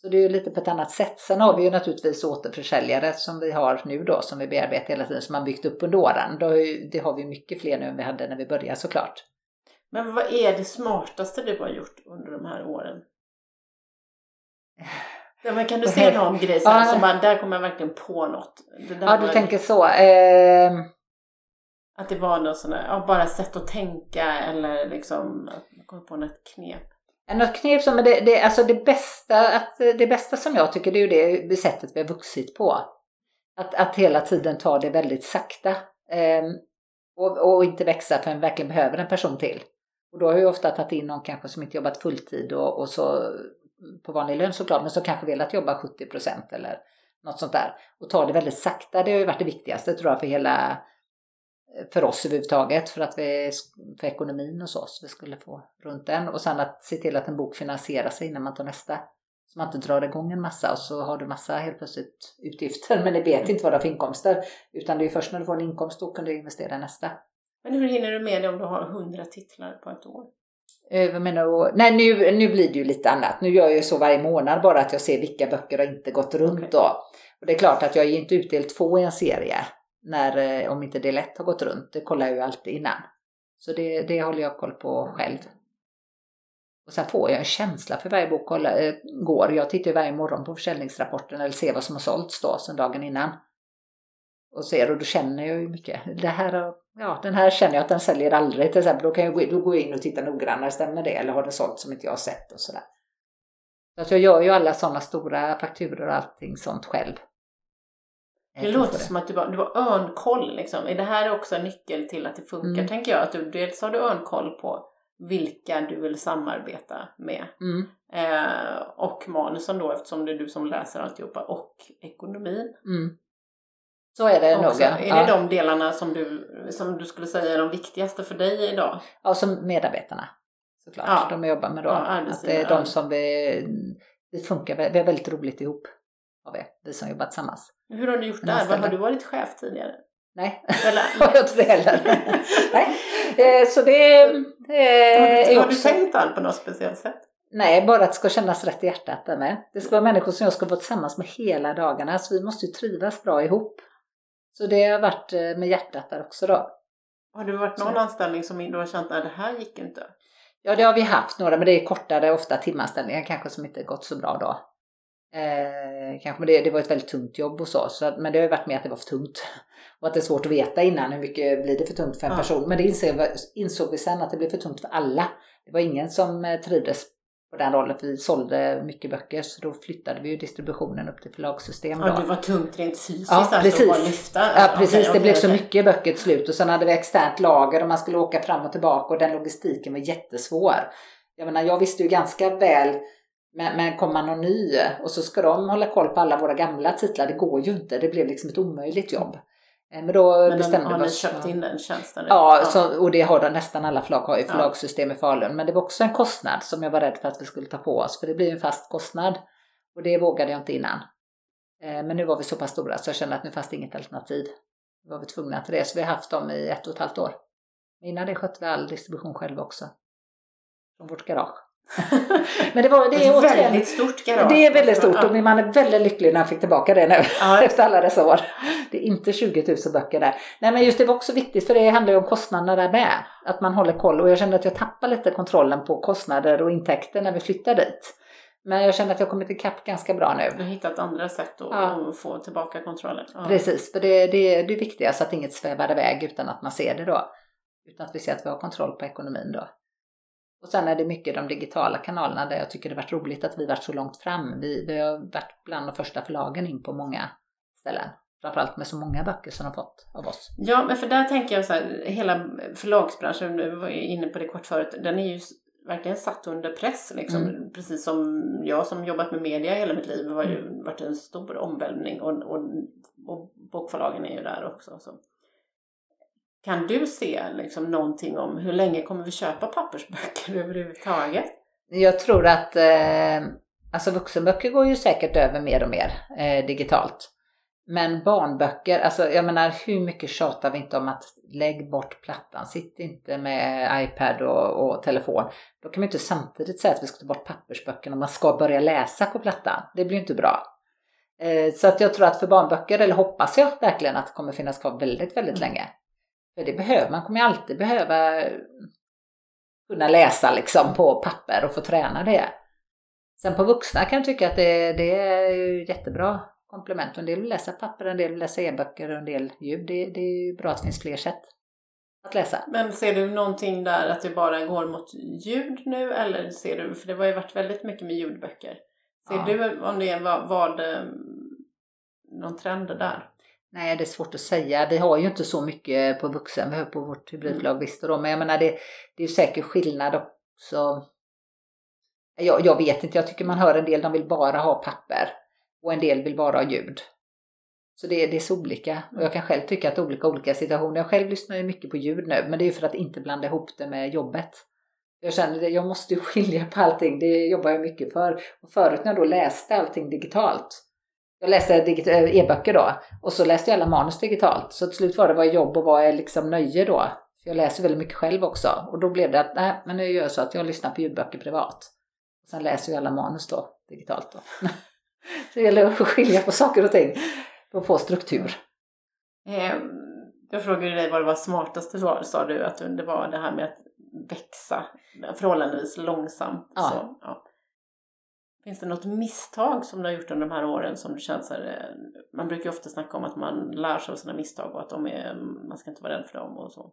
Så det är ju lite på ett annat sätt. Sen har vi ju naturligtvis återförsäljare som vi har nu då som vi bearbetar hela tiden som har byggt upp under åren. Då det har vi mycket fler nu än vi hade när vi började såklart. Men vad är det smartaste du har gjort under de här åren? Ja, men kan du se någon grej här, Ja. som bara, där kommer jag verkligen på något? Ja, du tänker så. Eh, Att det var något sånt där, ja, bara sätt att tänka eller liksom att man kommer på något knep. Något knep som, men det, det, alltså det, bästa, att, det bästa som jag tycker det är ju det sättet vi har vuxit på. Att, att hela tiden ta det väldigt sakta. Ehm, och, och inte växa för en verkligen behöver en person till. Och då har jag ofta tagit in någon kanske som inte jobbat fulltid och, och så mm, på vanlig lön såklart, men som kanske velat jobba 70 procent eller något sånt där. Och ta det väldigt sakta, det har ju varit det viktigaste tror jag för hela eh, för oss överhuvudtaget för att vi, för ekonomin hos oss. vi skulle få runt den. Och sen att se till att en bok finansierar sig innan man tar nästa. Så man inte drar igång en massa och så har du massa helt plötsligt utgifter men ni vet inte vad du har för inkomster. Utan det är först när du får en inkomst då kan du investera i nästa. Men hur hinner du med det om du har 100 titlar på ett år? Eh, vad menar du? Nej nu, nu blir det ju lite annat. Nu gör jag ju så varje månad bara att jag ser vilka böcker har inte gått runt Okej. då. Och det är klart att jag ger inte ut del två i en serie. När, eh, om inte del ett har gått runt. Det kollar jag ju alltid innan. Så det, det håller jag koll på själv. Och sen får jag en känsla för varje bok kolla, eh, går. Jag tittar varje morgon på försäljningsrapporten eller ser vad som har sålts då sen dagen innan. Och ser och då känner jag ju mycket. Det här, har- ja, den här känner jag att den säljer aldrig till exempel. Då, kan jag gå, då går jag in och tittar noggrannare. Stämmer det? Eller har den sålt som inte jag har sett och sådär. Så att jag gör ju alla sådana stora fakturor och allting sånt själv. Det låter som att du, bara, du har örnkoll liksom. Är det här också en nyckel till att det funkar? Mm. Tänker jag att du dels har du örnkoll på vilka du vill samarbeta med. Mm, Eh, och manusen då eftersom det är du som läser alltihopa. Och ekonomin. mm. Så är det nog. Är Ja. det de delarna som du, som du skulle säga är de viktigaste för dig idag? Ja, som medarbetarna. Såklart, Ja. de jobbar med då. Ja, att det är de som vi, vi funkar, vi har väldigt roligt ihop. Har vi, vi som jobbar tillsammans. Hur har du gjort där? Anställd. har du varit chef tidigare? Nej, Eller, har jag inte det heller. Nej. Eh, Så det eh, har, är du, har du tänkt allt på något speciellt sätt? Nej, bara att det ska kännas rätt i hjärtat med. Det ska vara människor som jag ska vara tillsammans med hela dagarna, så vi måste ju trivas bra ihop. Så det har varit eh, med hjärtat där också då. Har du varit någon Så. anställning som du har känt att det här gick inte? Ja, det har vi haft några, men det är kortare, ofta timanställningar kanske som inte gått så bra då. Eh, kanske, men det, det var ett väldigt tungt jobb och så, så att, men det har ju varit med att det var för tungt. Och att det är svårt att veta innan hur mycket blir det för tungt för en Ja. person. Men det insåg, vi- insåg vi sen att det blev för tungt för alla. Det var ingen som eh, trivdes på den rollen, för vi sålde mycket böcker, så då flyttade vi ju distributionen upp till förlagssystem. Då. Ja, det var tungt rent fysiskt Ja, alltså, precis. att bara lyfta. Ja precis, okej, det blev så mycket böcker till slut och sen hade vi externt lager och man skulle åka fram och tillbaka och den logistiken var jättesvår. Jag menar, jag visste ju ganska väl men, men kommer man någon ny och så ska de hålla koll på alla våra gamla titlar, det går ju inte. Det blev liksom ett omöjligt jobb. Eh, Men då Men bestämde har vi ni oss köpt för- in den tjänsten? Ja, så, och det har de, nästan alla förlag har ju förlagssystem i Falun. Men det var också en kostnad som jag var rädd för att vi skulle ta på oss. För det blir en fast kostnad. Och det vågade jag inte innan. Eh, Men nu var vi så pass stora så jag kände att nu fanns det inget alternativ. Nu var vi tvungna till det. Så vi har haft dem i ett och ett halvt år. Innan det skötte vi all distribution själva också. Från vårt garage. Men det, var, det är återigen, väldigt stort garage. det är väldigt stort och man är väldigt lycklig när han fick tillbaka det nu Ja. efter alla dessa år. Det är inte 20 000 böcker där. Nej men just det var också viktigt för det handlar ju om kostnaderna där med. Att man håller koll och jag kände att jag tappade lite kontrollen på kostnader och intäkter när vi flyttade dit. Men jag känner att jag har kommit ikapp ganska bra nu. Du har hittat andra sätt att Ja. få tillbaka kontrollen. Ja. Precis, för det, det, det är viktigast att inget svävar iväg utan att man ser det då. Utan att vi ser att vi har kontroll på ekonomin då. Och sen är det mycket de digitala kanalerna där jag tycker det varit roligt att vi varit så långt fram. Vi, vi har varit bland de första förlagen in på många ställen. Framförallt med så många böcker som de fått av oss. Ja, men för där tänker jag så här, hela förlagsbranschen, vi var inne på det kort förut, den är ju verkligen satt under press. Liksom. Mm. Precis som jag som jobbat med media hela mitt liv har ju varit en stor omvälvning och, och, och bokförlagen är ju där också. Så. Kan du se liksom, någonting om hur länge kommer vi köpa pappersböcker överhuvudtaget? Jag tror att eh, alltså vuxenböcker går ju säkert över mer och mer eh, digitalt. Men barnböcker, alltså jag menar hur mycket tjatar vi inte om att lägg bort plattan, sitt inte med iPad och, och telefon. Då kan man ju inte samtidigt säga att vi ska ta bort pappersböckerna och man ska börja läsa på plattan. Det blir ju inte bra. Eh, så att jag tror att för barnböcker, eller hoppas jag verkligen att det kommer finnas kvar väldigt, väldigt länge. För det behöver, man kommer ju alltid behöva kunna läsa liksom på papper och få träna det. Sen på vuxna kan jag tycka att det, det är jättebra komplement. En del vill läsa papper, en del vill läsa e-böcker och en del ljud. Det, det är ju bra att det finns fler sätt att läsa. Men ser du någonting där att det bara går mot ljud nu eller ser du, för det har ju varit väldigt mycket med ljudböcker. Ser Ja. du om det var, var det någon trend där? Nej, det är svårt att säga. Vi har ju inte så mycket på vuxen. Vi har på vårt hybridförlag visst och då. Men jag menar det, det är ju säkert skillnad också. Jag, jag vet inte, jag tycker man hör en del, de vill bara ha papper. Och en del vill bara ha ljud. Så det, det är så olika. Och jag kan själv tycka att olika olika situationer. Jag själv lyssnar ju mycket på ljud nu, men det är ju för att inte blanda ihop det med jobbet. Jag känner det, jag måste skilja på allting. Det jobbar jag mycket för. Och förut när jag då läste allting digitalt. Jag läste eh, e-böcker då. Och så läste jag alla manus digitalt. Så till slut var det vad jobb och vad är liksom nöje då. För jag läser väldigt mycket själv också. Och då blev det att, nej men nu gör jag så att jag lyssnar på ljudböcker privat. Och sen läser jag alla manus då, digitalt då. så det gäller att skilja på saker och ting. För att få struktur. Eh, jag frågade dig vad det var smartaste var, sa du att det var det här med att växa förhållandevis långsamt. Ja. Så, ja. Finns det något misstag som du har gjort under de här åren som du känner så här, eh, man brukar ju ofta snacka om att man lär sig av sina misstag och att de är, man ska inte vara rädd för dem och så.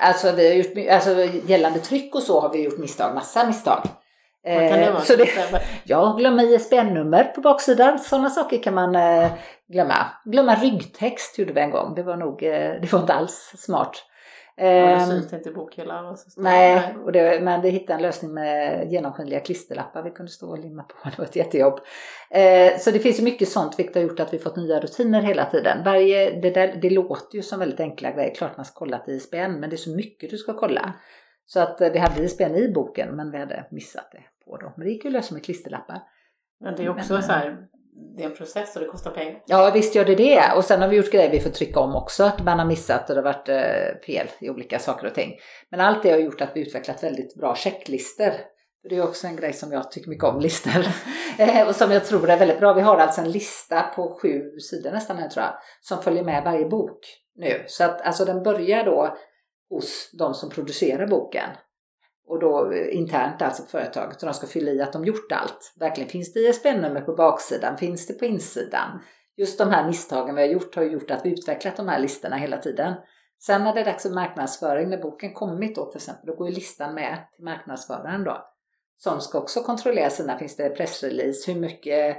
Alltså, vi har gjort, alltså gällande tryck och så har vi gjort misstag, massa misstag. Vad kan det Eh, vara? så det, Ja, glömma ISBN-nummer på baksidan. Sådana saker kan man eh, glömma. Glömma ryggtext gjorde vi en gång. Det var nog, det var inte alls smart. Ehm, synt inte i bokhyllan? och så nej, och det, men vi hittade en lösning med genomskinliga klisterlappar vi kunde stå och limma på. Det var ett jättejobb. Eh, så det finns ju mycket sånt vilket har gjort att vi fått nya rutiner hela tiden. Varje, det, där, det låter ju som väldigt enkla grejer. Klart man ska kolla till ISBN, men det är så mycket du ska kolla. Så att eh, vi hade ISBN i boken, men vi hade missat det på då. Men det gick ju att lösa med klisterlappar. Men det är också Men, så här, det är en process och det kostar pengar. Ja visst gör det det. Och sen har vi gjort grejer vi får trycka om också. Att man har missat och det har varit eh, fel i olika saker och ting. Men allt det har gjort att vi utvecklat väldigt bra checklister. Det är också en grej som jag tycker mycket om, listor. Eh, och som jag tror är väldigt bra. Vi har alltså en lista på sju sidor nästan här tror jag. Som följer med varje bok nu. Så att alltså den börjar då hos de som producerar boken. Och då eh, internt alltså på företaget. Och de ska fylla i att de gjort allt. Verkligen finns det ISBN-nummer på baksidan? Finns det på insidan? Just de här misstagen vi har gjort har gjort att vi utvecklat de här listorna hela tiden. Sen när det är dags för marknadsföring, när boken kommit då till exempel, då går ju listan med till marknadsföraren då. Som ska också kontrollera sina, finns det pressrelease, hur mycket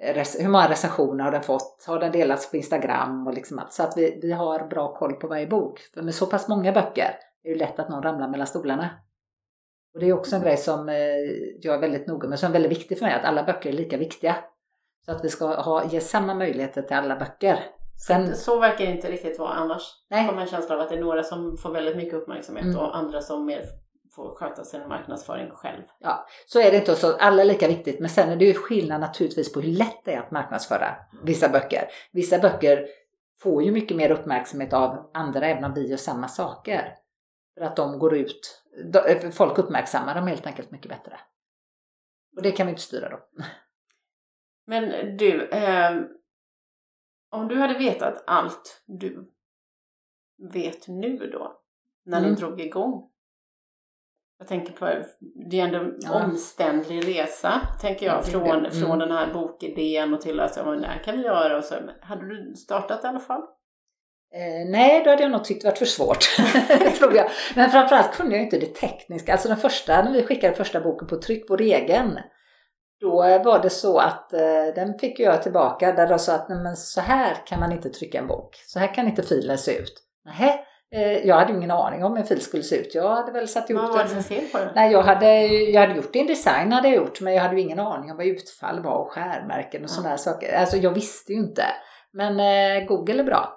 eh, hur många recensioner har den fått? Har den delats på Instagram och liksom allt? Så att vi, vi har bra koll på varje bok. För med så pass många böcker är det lätt att någon ramlar mellan stolarna. Och det är också en grej som eh, jag är väldigt noga med, som är väldigt viktig för mig, att alla böcker är lika viktiga. Så att vi ska ha, ge samma möjligheter till alla böcker. Sen, Så verkar det inte riktigt vara annars. Nej. får man en känsla av att det är några som får väldigt mycket uppmärksamhet Mm. och andra som mer får sköta sin marknadsföring själv. ja, så är det inte så, alla är lika viktigt. Men sen är det ju skillnad naturligtvis på hur lätt det är att marknadsföra vissa böcker. Vissa böcker får ju mycket mer uppmärksamhet av andra även om vi gör samma saker. För att de går ut, de- folk uppmärksammar dem helt enkelt mycket bättre. Och det kan vi inte styra då. Men du, ehm, om du hade vetat allt du vet nu då, när Mm. ni drog igång. Jag tänker på, det är ändå en Ja. omständlig resa, tänker jag, Ja, från. Mm. från den här bokidén och till att säga, men det här kan vi göra och så. Men Hade du startat i alla fall? Eh, nej, då hade jag nog tyckt det varit för svårt, tror jag. Men framförallt kunde jag inte det tekniska. Alltså den första, när vi skickade första boken på tryck, vår egen, då eh, var det så att eh, den fick jag tillbaka där de sa att nej, men så här kan man inte trycka en bok. Så här kan inte filen se ut. Nähä, eh, jag hade ju ingen aning om hur en fil skulle se ut. Jag hade väl satt ihop Vad var det den. för fel på den? Nej, jag hade, jag hade gjort InDesign hade jag gjort, men jag hade ju ingen aning om vad utfall var och skärmärken och Ja. sådana saker. Alltså jag visste ju inte. Men eh, Google är bra.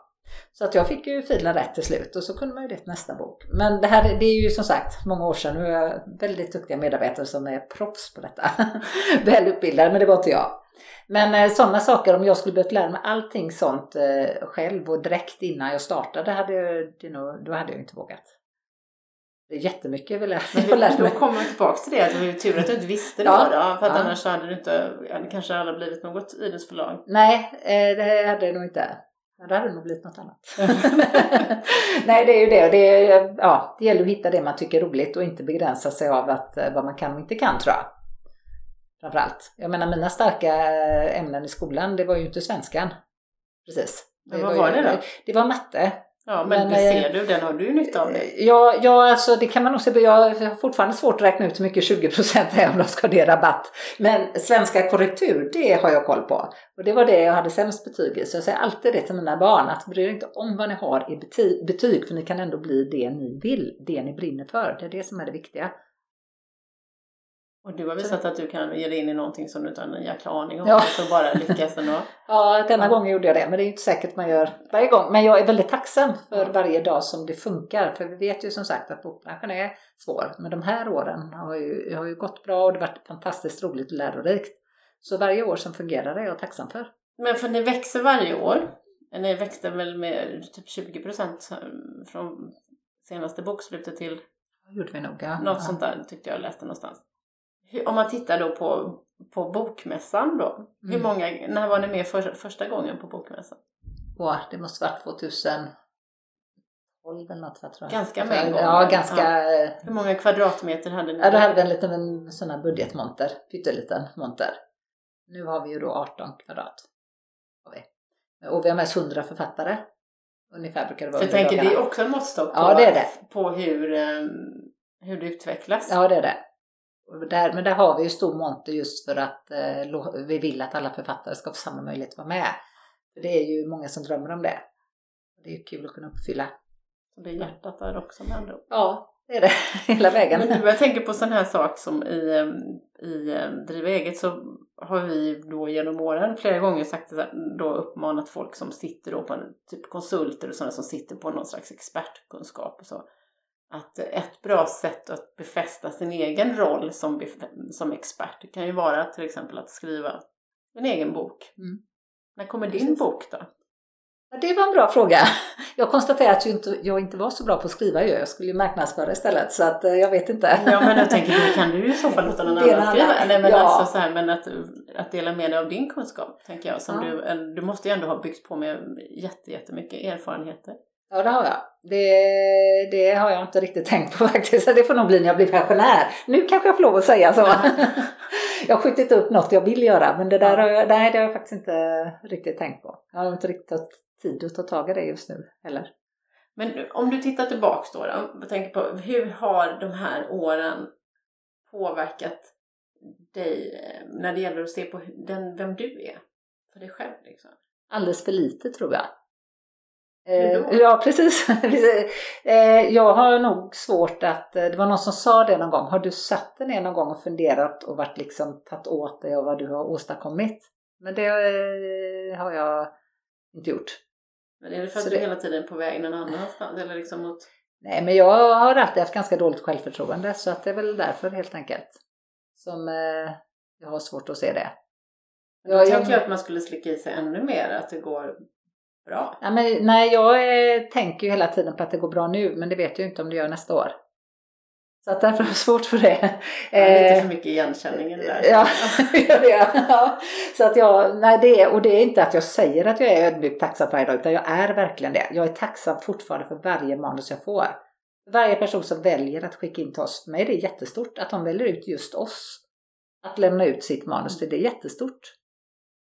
Så att jag fick ju filen rätt till slut och så kunde man ju det till nästa bok. Men det här det är ju som sagt många år sedan. Nu är jag väldigt duktiga medarbetare som är proffs på detta. Välutbildade, men det var inte jag. Men eh, sådana saker, om jag skulle behövt lära mig allting sånt eh, själv och direkt innan jag startade, hade jag, då hade jag inte vågat. Det är jättemycket jag vill lära, jag lära Men då mig. kommer vi tillbaka till det, att det var tur att du inte visste det Ja. då, för att Ja. annars hade det inte, kanske hade blivit något Idens förlag. Nej, eh, det hade det nog inte. Ja, det hade det nog blivit något annat. Nej, det är ju det. Det, är, ja, det gäller att hitta det man tycker är roligt och inte begränsa sig av att, eh, vad man kan och inte kan tror jag. Framförallt. Jag menar mina starka eh, ämnen i skolan, det var ju inte svenskan. Precis. Men vad var ju- det då? Det var matte. Ja, men, Men, det eh, ser du, den har du ju nytta av nu. Ja, ja, alltså det kan man nog se. Jag har fortfarande svårt att räkna ut hur mycket 20% är om de ska ha det rabatt. Men svenska korrektur, det har jag koll på. Och det var det jag hade sämst betyg i. Så jag säger alltid det till mina barn, att bry er inte om vad ni har i bety- betyg, för ni kan ändå bli det ni vill, det ni brinner för. Det är det som är det viktiga. Och du har visat att du kan ge dig in i någonting som du inte har en jäkla aning om. Ja. Så bara lyckas ändå. Ja, denna Ja. gången gjorde jag det, men det är inte säkert man gör varje gång. Men jag är väldigt tacksam för varje dag som det funkar, för vi vet ju som sagt att bokbranschen är svår. Men de här åren har ju, har ju gått bra och det har varit fantastiskt roligt och lärorikt. Så varje år som fungerar är jag tacksam för. Men för ni växer varje år. Ni växte väl med typ 20 procent från senaste bokslutet till Det gjorde vi nog. Ja. något sånt där tyckte jag läste någonstans. Om man tittar då på, på bokmässan då. Hur Mm. många, när var ni med för, första gången på bokmässan? Åh, det måste varit 2012 eller något tror jag. Ganska med en gång. Ja, ganska. Hur många kvadratmeter hade ni? Ja, då hade vi en liten en sån här budgetmonter, pytteliten monter. Nu har vi ju då 18 kvadrat. Och vi har med oss 100 författare. Ungefär brukar det vara För jag tänker det dagarna. är också en måttstock på, Ja, det är det. på hur, eh, hur det utvecklas. Ja, det är det. Och där, men där har vi ju stor monter just för att eh, vi vill att alla författare ska få samma möjlighet att vara med. För det är ju många som drömmer om det. Och Det är ju kul att kunna uppfylla. Så det är hjärtat där också med andra ord. Ja, det är det. Hela vägen. Men du, jag tänker på sån här sak som i, eh, i eh, Driva eget så har vi då genom åren flera gånger sagt här, då uppmanat folk som sitter då på en, typ konsulter och sådana som sitter på någon slags expertkunskap och så. Att ett bra sätt att befästa sin egen roll som, som expert det kan ju vara till exempel att skriva en egen bok. Mm. När kommer din bok då? Ja, det var en bra fråga. Jag konstaterar att jag inte, jag inte var så bra på att skriva ju. Jag skulle ju marknadsföra istället så att eh, jag vet inte. Ja men jag tänker, kan du i så fall låta någon annan skriva. Eller men Ja. alltså så här, men att, att dela med dig av din kunskap, tänker jag. Som Ja. du, du måste ju ändå ha byggt på med jätte, jättemycket erfarenheter. Ja, det har jag. Det, det har jag inte riktigt tänkt på faktiskt. Så Det får nog bli när jag blir pensionär. Nu kanske jag får lov att säga så. jag har skjutit upp något jag vill göra, men det där har jag, nej, det har jag faktiskt inte riktigt tänkt på. Jag har inte riktigt haft tid att ta tag i det just nu heller. Men om du tittar tillbaks då, då och tänker på hur har de här åren påverkat dig eh, när det gäller att se på den, vem du är? För dig själv liksom. Alldeles för lite tror jag. Eh, ja, precis. Eh, jag har nog svårt att, eh, det var någon som sa det någon gång, har du satt dig ner någon gång och funderat och varit liksom tagit åt dig av vad du har åstadkommit? Men det eh, har jag inte gjort. Men är det för att Så du det- hela tiden är på väg någon annanstans? Eller liksom mot... Nej, men jag har alltid haft ganska dåligt självförtroende så att det är väl därför helt enkelt som eh, jag har svårt att se det. Jag jag- tänker jag att man skulle slicka i sig ännu mer, att det går bra. Ja, men, nej, jag eh, tänker ju hela tiden på att det går bra nu, men det vet jag ju inte om det gör nästa år. Så att därför är det svårt för det. Ja, lite Eh, för mycket igenkänning i det där. Ja. Ja. Så att jag, nej det är, och det är inte att jag säger att jag är ödmjukt tacksam varje dag, utan jag är verkligen det. Jag är tacksam fortfarande för varje manus jag får. Varje person som väljer att skicka in till oss, för mig är det jättestort. Att de väljer ut just oss. Att lämna ut sitt manus, det är jättestort.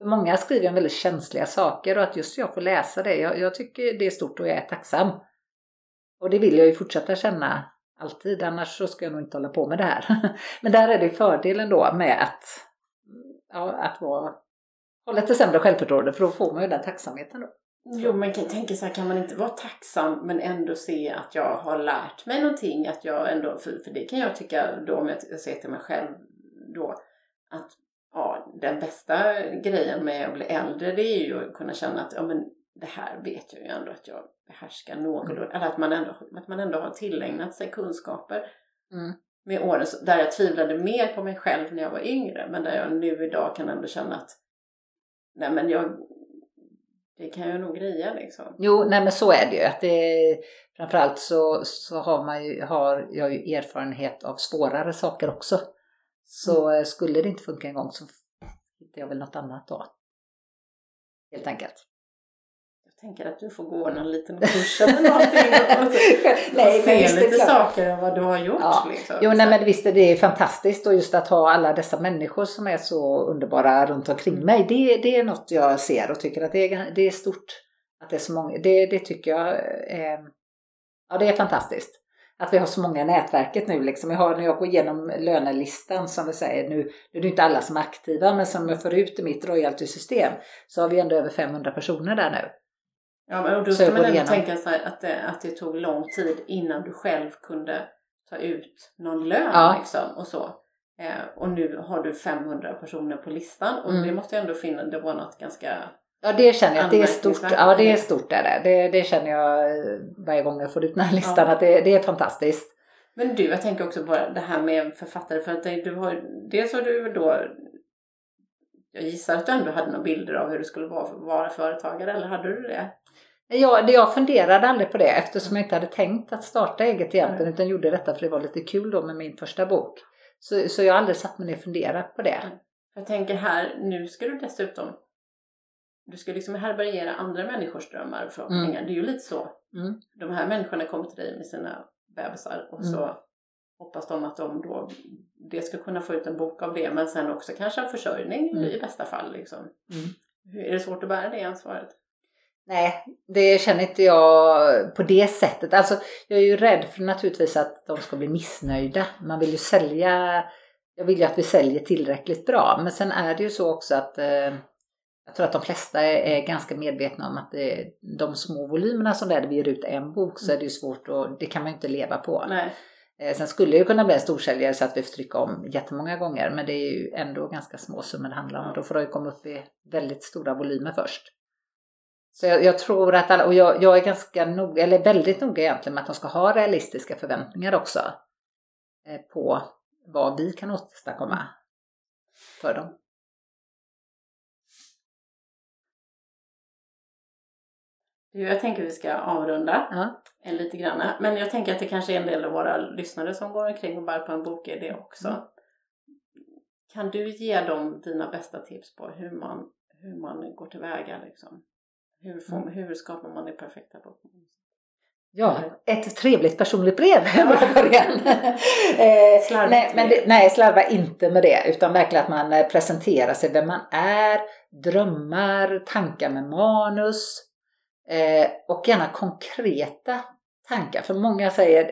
Många skriver om väldigt känsliga saker och att just jag får läsa det, jag, jag tycker det är stort och jag är tacksam. Och det vill jag ju fortsätta känna alltid, annars så ska jag nog inte hålla på med det här. Men där är det fördelen då med att, ja, att vara, ha lite sämre självförtroende för då får man ju den tacksamheten då. Jo, men kan, tänka så här, kan man inte vara tacksam men ändå se att jag har lärt mig någonting? Att jag ändå, för, för det kan jag tycka då om jag, jag ser till mig själv då, att den bästa grejen med att bli äldre det är ju att kunna känna att ja, men det här vet jag ju ändå att jag behärskar någorlunda. Eller att man, ändå, att man ändå har tillägnat sig kunskaper Mm. med åren. Där jag tvivlade mer på mig själv när jag var yngre. Men där jag nu idag kan ändå känna att nej men jag, det kan jag nog greja liksom. Jo, nej men så är det ju. Att det, framförallt så, så har, man ju, har jag ju erfarenhet av svårare saker också. Så eh, skulle det inte funka en gång så hittar jag väl något annat då. Helt enkelt. Jag tänker att du får gå någon liten kurs eller någonting och, och, Nej, och se är lite klart. saker av vad du har gjort. Ja. Liksom. Jo, nej men visst är det fantastiskt och just att ha alla dessa människor som är så underbara runt omkring mig. Det, det är något jag ser och tycker att det är, det är stort. Att det är så många. Det, det tycker jag är, ja det är fantastiskt. Att vi har så många i nätverket nu liksom. Jag har, när jag går igenom lönelistan som vi säger nu, nu är det inte alla som är aktiva men som jag får ut i mitt royalty-system så har vi ändå över 500 personer där nu. Ja, men och då ska man ändå tänka här att det, att det tog lång tid innan du själv kunde ta ut någon lön Ja. liksom och så. Eh, och nu har du 500 personer på listan och Mm. det måste jag ändå finna, det var något ganska... Ja det känner jag det är stort. Ja det är stort är det. det. Känner jag eh, varje gång jag får ut den här listan Ja. att det, det är fantastiskt. Men du, jag tänker också på det här med författare för att du har, dels har du då jag gissar att du ändå hade några bilder av hur det skulle vara vara företagare, eller hade du det? Jag, det- jag funderade aldrig på det eftersom jag inte hade tänkt att starta eget egentligen utan gjorde detta för det var lite kul då med min första bok. Så, så jag har aldrig satt mig ner och funderat på det. Jag tänker här, nu ska du dessutom du ska liksom härbärgera andra människors drömmar och förhoppningar. Det är ju lite så. Mm. De här människorna kommer till dig med sina bebisar och så Mm. hoppas de att de då det ska kunna få ut en bok av det men sen också kanske en försörjning Mm. i bästa fall. Liksom. Mm. Är det svårt att bära det ansvaret? Nej, det känner inte jag på det sättet. Alltså, jag är ju rädd för naturligtvis att de ska bli missnöjda. Man vill ju sälja, jag vill ju att vi säljer tillräckligt bra. Men sen är det ju så också att eh, jag tror att de flesta är, ganska medvetna om att det, de små volymerna som det är, vi ger ut en bok så är det ju svårt och det kan man ju inte leva på. Nej. Eh, Sen skulle det ju kunna bli en storsäljare så att vi får trycka om jättemånga gånger men det är ju ändå ganska små summor det handlar om. Då får de ju komma upp i väldigt stora volymer först. Så jag, jag tror att alla, och jag, jag är ganska noga, eller väldigt noga egentligen med att de ska ha realistiska förväntningar också. eh, På vad vi kan åstadkomma för dem. Du, Jag tänker vi ska avrunda en lite grann. Men jag tänker att det kanske är en del av våra lyssnare som går omkring och bär på en bok är det också. Mm. Kan du ge dem dina bästa tips på hur man, hur man går tillväga? Liksom? Hur, får, Mm. hur skapar man det perfekta boken? Ja, ett trevligt personligt brev från början. Eh, nej, men det, nej, slarva inte med det. Utan verkligen att man eh, presenterar sig, vem man är, drömmar, tankar med manus. Eh, och gärna konkreta tankar. För många säger,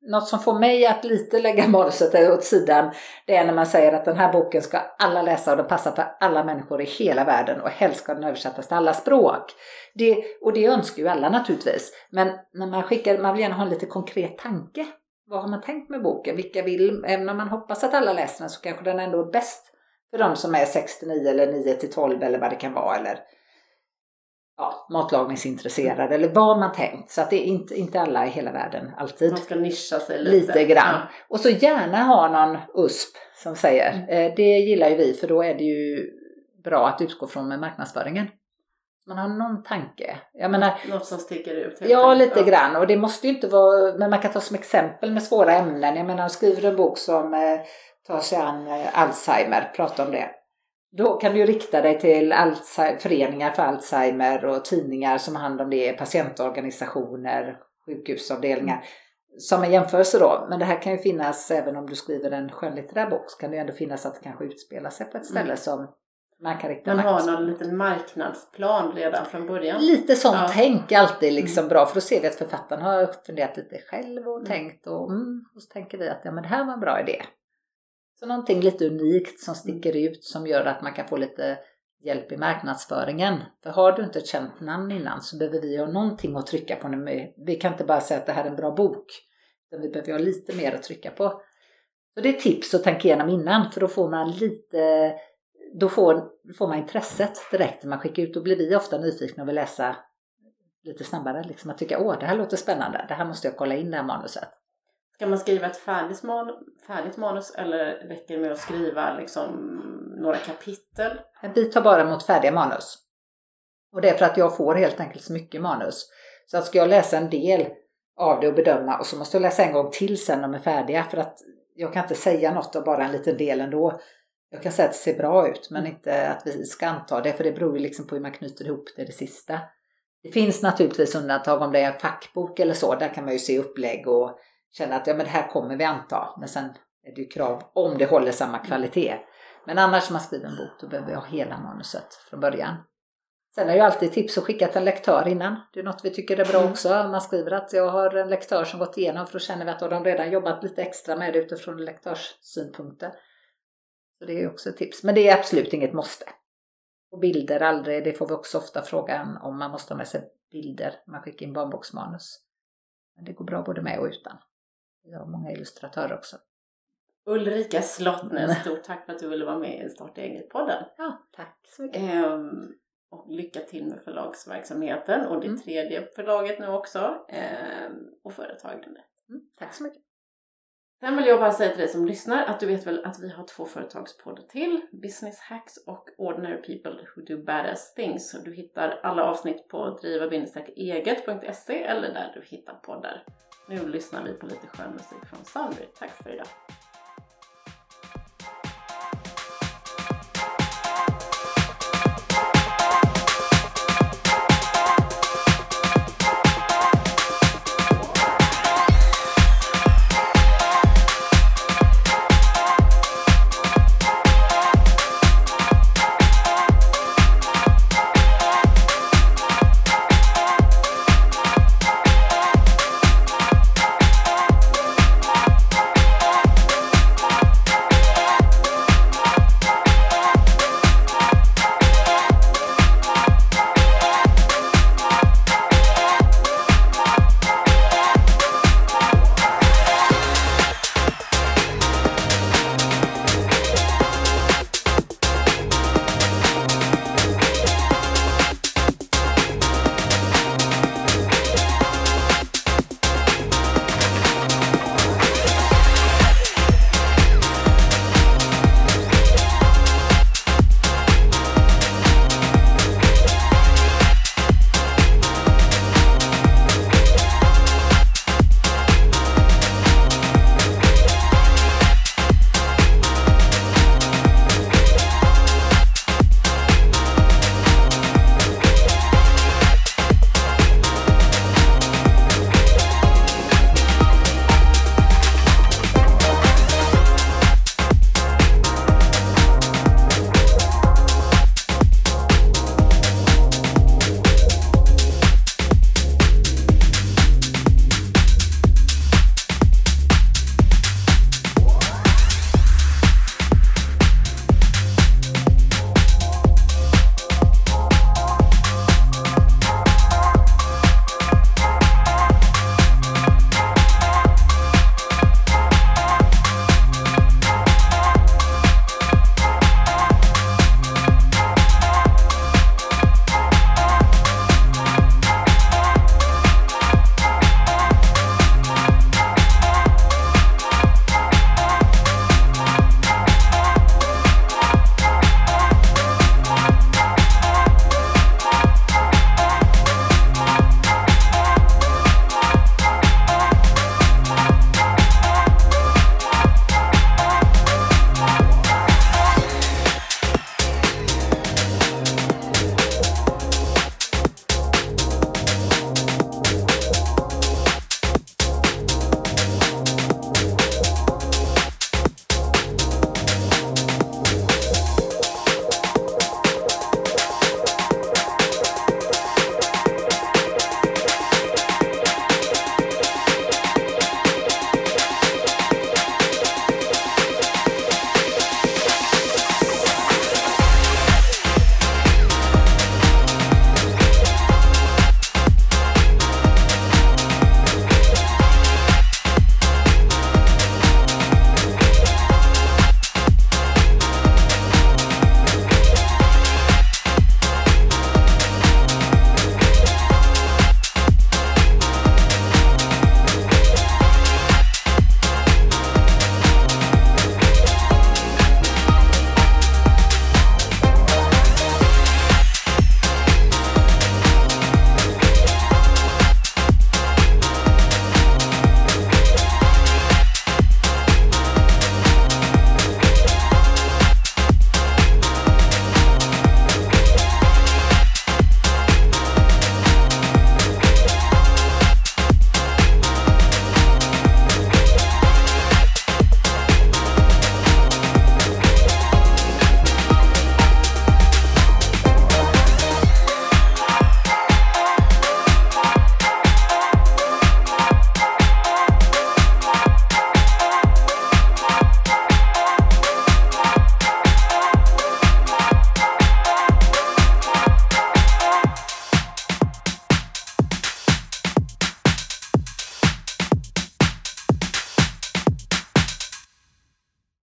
något som får mig att lite lägga manuset åt sidan, det är när man säger att den här boken ska alla läsa och den passar för alla människor i hela världen och helst ska den översättas till alla språk. Det, och det önskar ju alla naturligtvis. Men när man skickar, man vill gärna ha en lite konkret tanke. Vad har man tänkt med boken? Vilka vill, även om man hoppas att alla läser den så kanske den ändå är bäst för de som är 69 eller 9 till 12 eller vad det kan vara. Eller ja, matlagningsintresserade eller vad man tänkt. Så att det är inte, inte alla i hela världen alltid. Man ska nischa sig lite. Lite grann. Ja. Och så gärna ha någon USP som säger. Eh, Det gillar ju vi för då är det ju bra att utgå från med marknadsföringen. Man har någon tanke. Jag menar, Något som sticker ut. Ja, enkelt. lite grann. Och det måste ju inte vara, men man kan ta som exempel med svåra ämnen. Jag menar, skriver en bok som eh, tar sig an eh, Alzheimer, prata om det. Då kan du rikta dig till Alzheimer, föreningar för Alzheimer och tidningar som har hand om det, patientorganisationer, sjukhusavdelningar. Som en jämförelse då, men det här kan ju finnas även om du skriver en skönlitterär bok så kan det ju ändå finnas att det kanske utspelar sig på ett ställe Mm. som man kan rikta Man har någon liten marknadsplan redan från början. Lite sånt Ja. tänk är alltid liksom bra för då ser vi att författaren har funderat lite själv och Mm. tänkt och, mm, och så tänker vi att ja, men det här var en bra idé. Så någonting lite unikt som sticker ut som gör att man kan få lite hjälp i marknadsföringen. För har du inte ett känt namn innan så behöver vi ha någonting att trycka på. Nu. Vi kan inte bara säga att det här är en bra bok. Utan vi behöver ha lite mer att trycka på. Så det är tips att tänka igenom innan för då får man lite då får, då får man intresset direkt när man skickar ut. Då blir vi ofta nyfikna och vill läsa lite snabbare. Liksom att tycka åh det här låter spännande, det här måste jag kolla in det här manuset. Ska man skriva ett färdigt, man, färdigt manus eller räcker det med att skriva liksom några kapitel? Vi tar bara mot färdiga manus. Och det är för att jag får helt enkelt så mycket manus. Så att ska jag läsa en del av det och bedöma och så måste jag läsa en gång till sen när de är färdiga för att jag kan inte säga något av bara en liten del ändå. Jag kan säga att det ser bra ut men inte att vi ska anta det för det beror ju liksom på hur man knyter ihop det det sista. Det finns naturligtvis undantag om det är en fackbok eller så, där kan man ju se upplägg och känna att ja, men det här kommer vi anta. Men sen är det ju krav om det håller samma kvalitet. Men annars när man skriver en bok då behöver jag ha hela manuset från början. Sen är ju alltid tips att skicka till en lektör innan. Det är något vi tycker är bra Mm. också. Man skriver att jag har en lektör som gått igenom för då känner vi att de redan jobbat lite extra med det utifrån lektörssynpunkter. Så det är också ett tips. Men det är absolut inget måste. Och bilder aldrig, det får vi också ofta frågan om man måste ha med sig bilder när man skickar in barnboksmanus. Men det går bra både med och utan. Vi har många illustratörer också. Ulrika Slottner, Mm. stort tack för att du ville vara med i Starta eget-podden. Ja, tack så mycket. Ehm, och lycka till med förlagsverksamheten och det Mm. tredje förlaget nu också. Ehm, och företagande. Mm, tack så mycket. Sen vill jag bara säga till dig som lyssnar att du vet väl att vi har två företagspoddar till. Business Hacks och Ordinary People Who Do Badass Things. Du hittar alla avsnitt på driva-eget.se eller där du hittar poddar. Nu lyssnar vi på lite skön musik från Sandry. Tack för idag!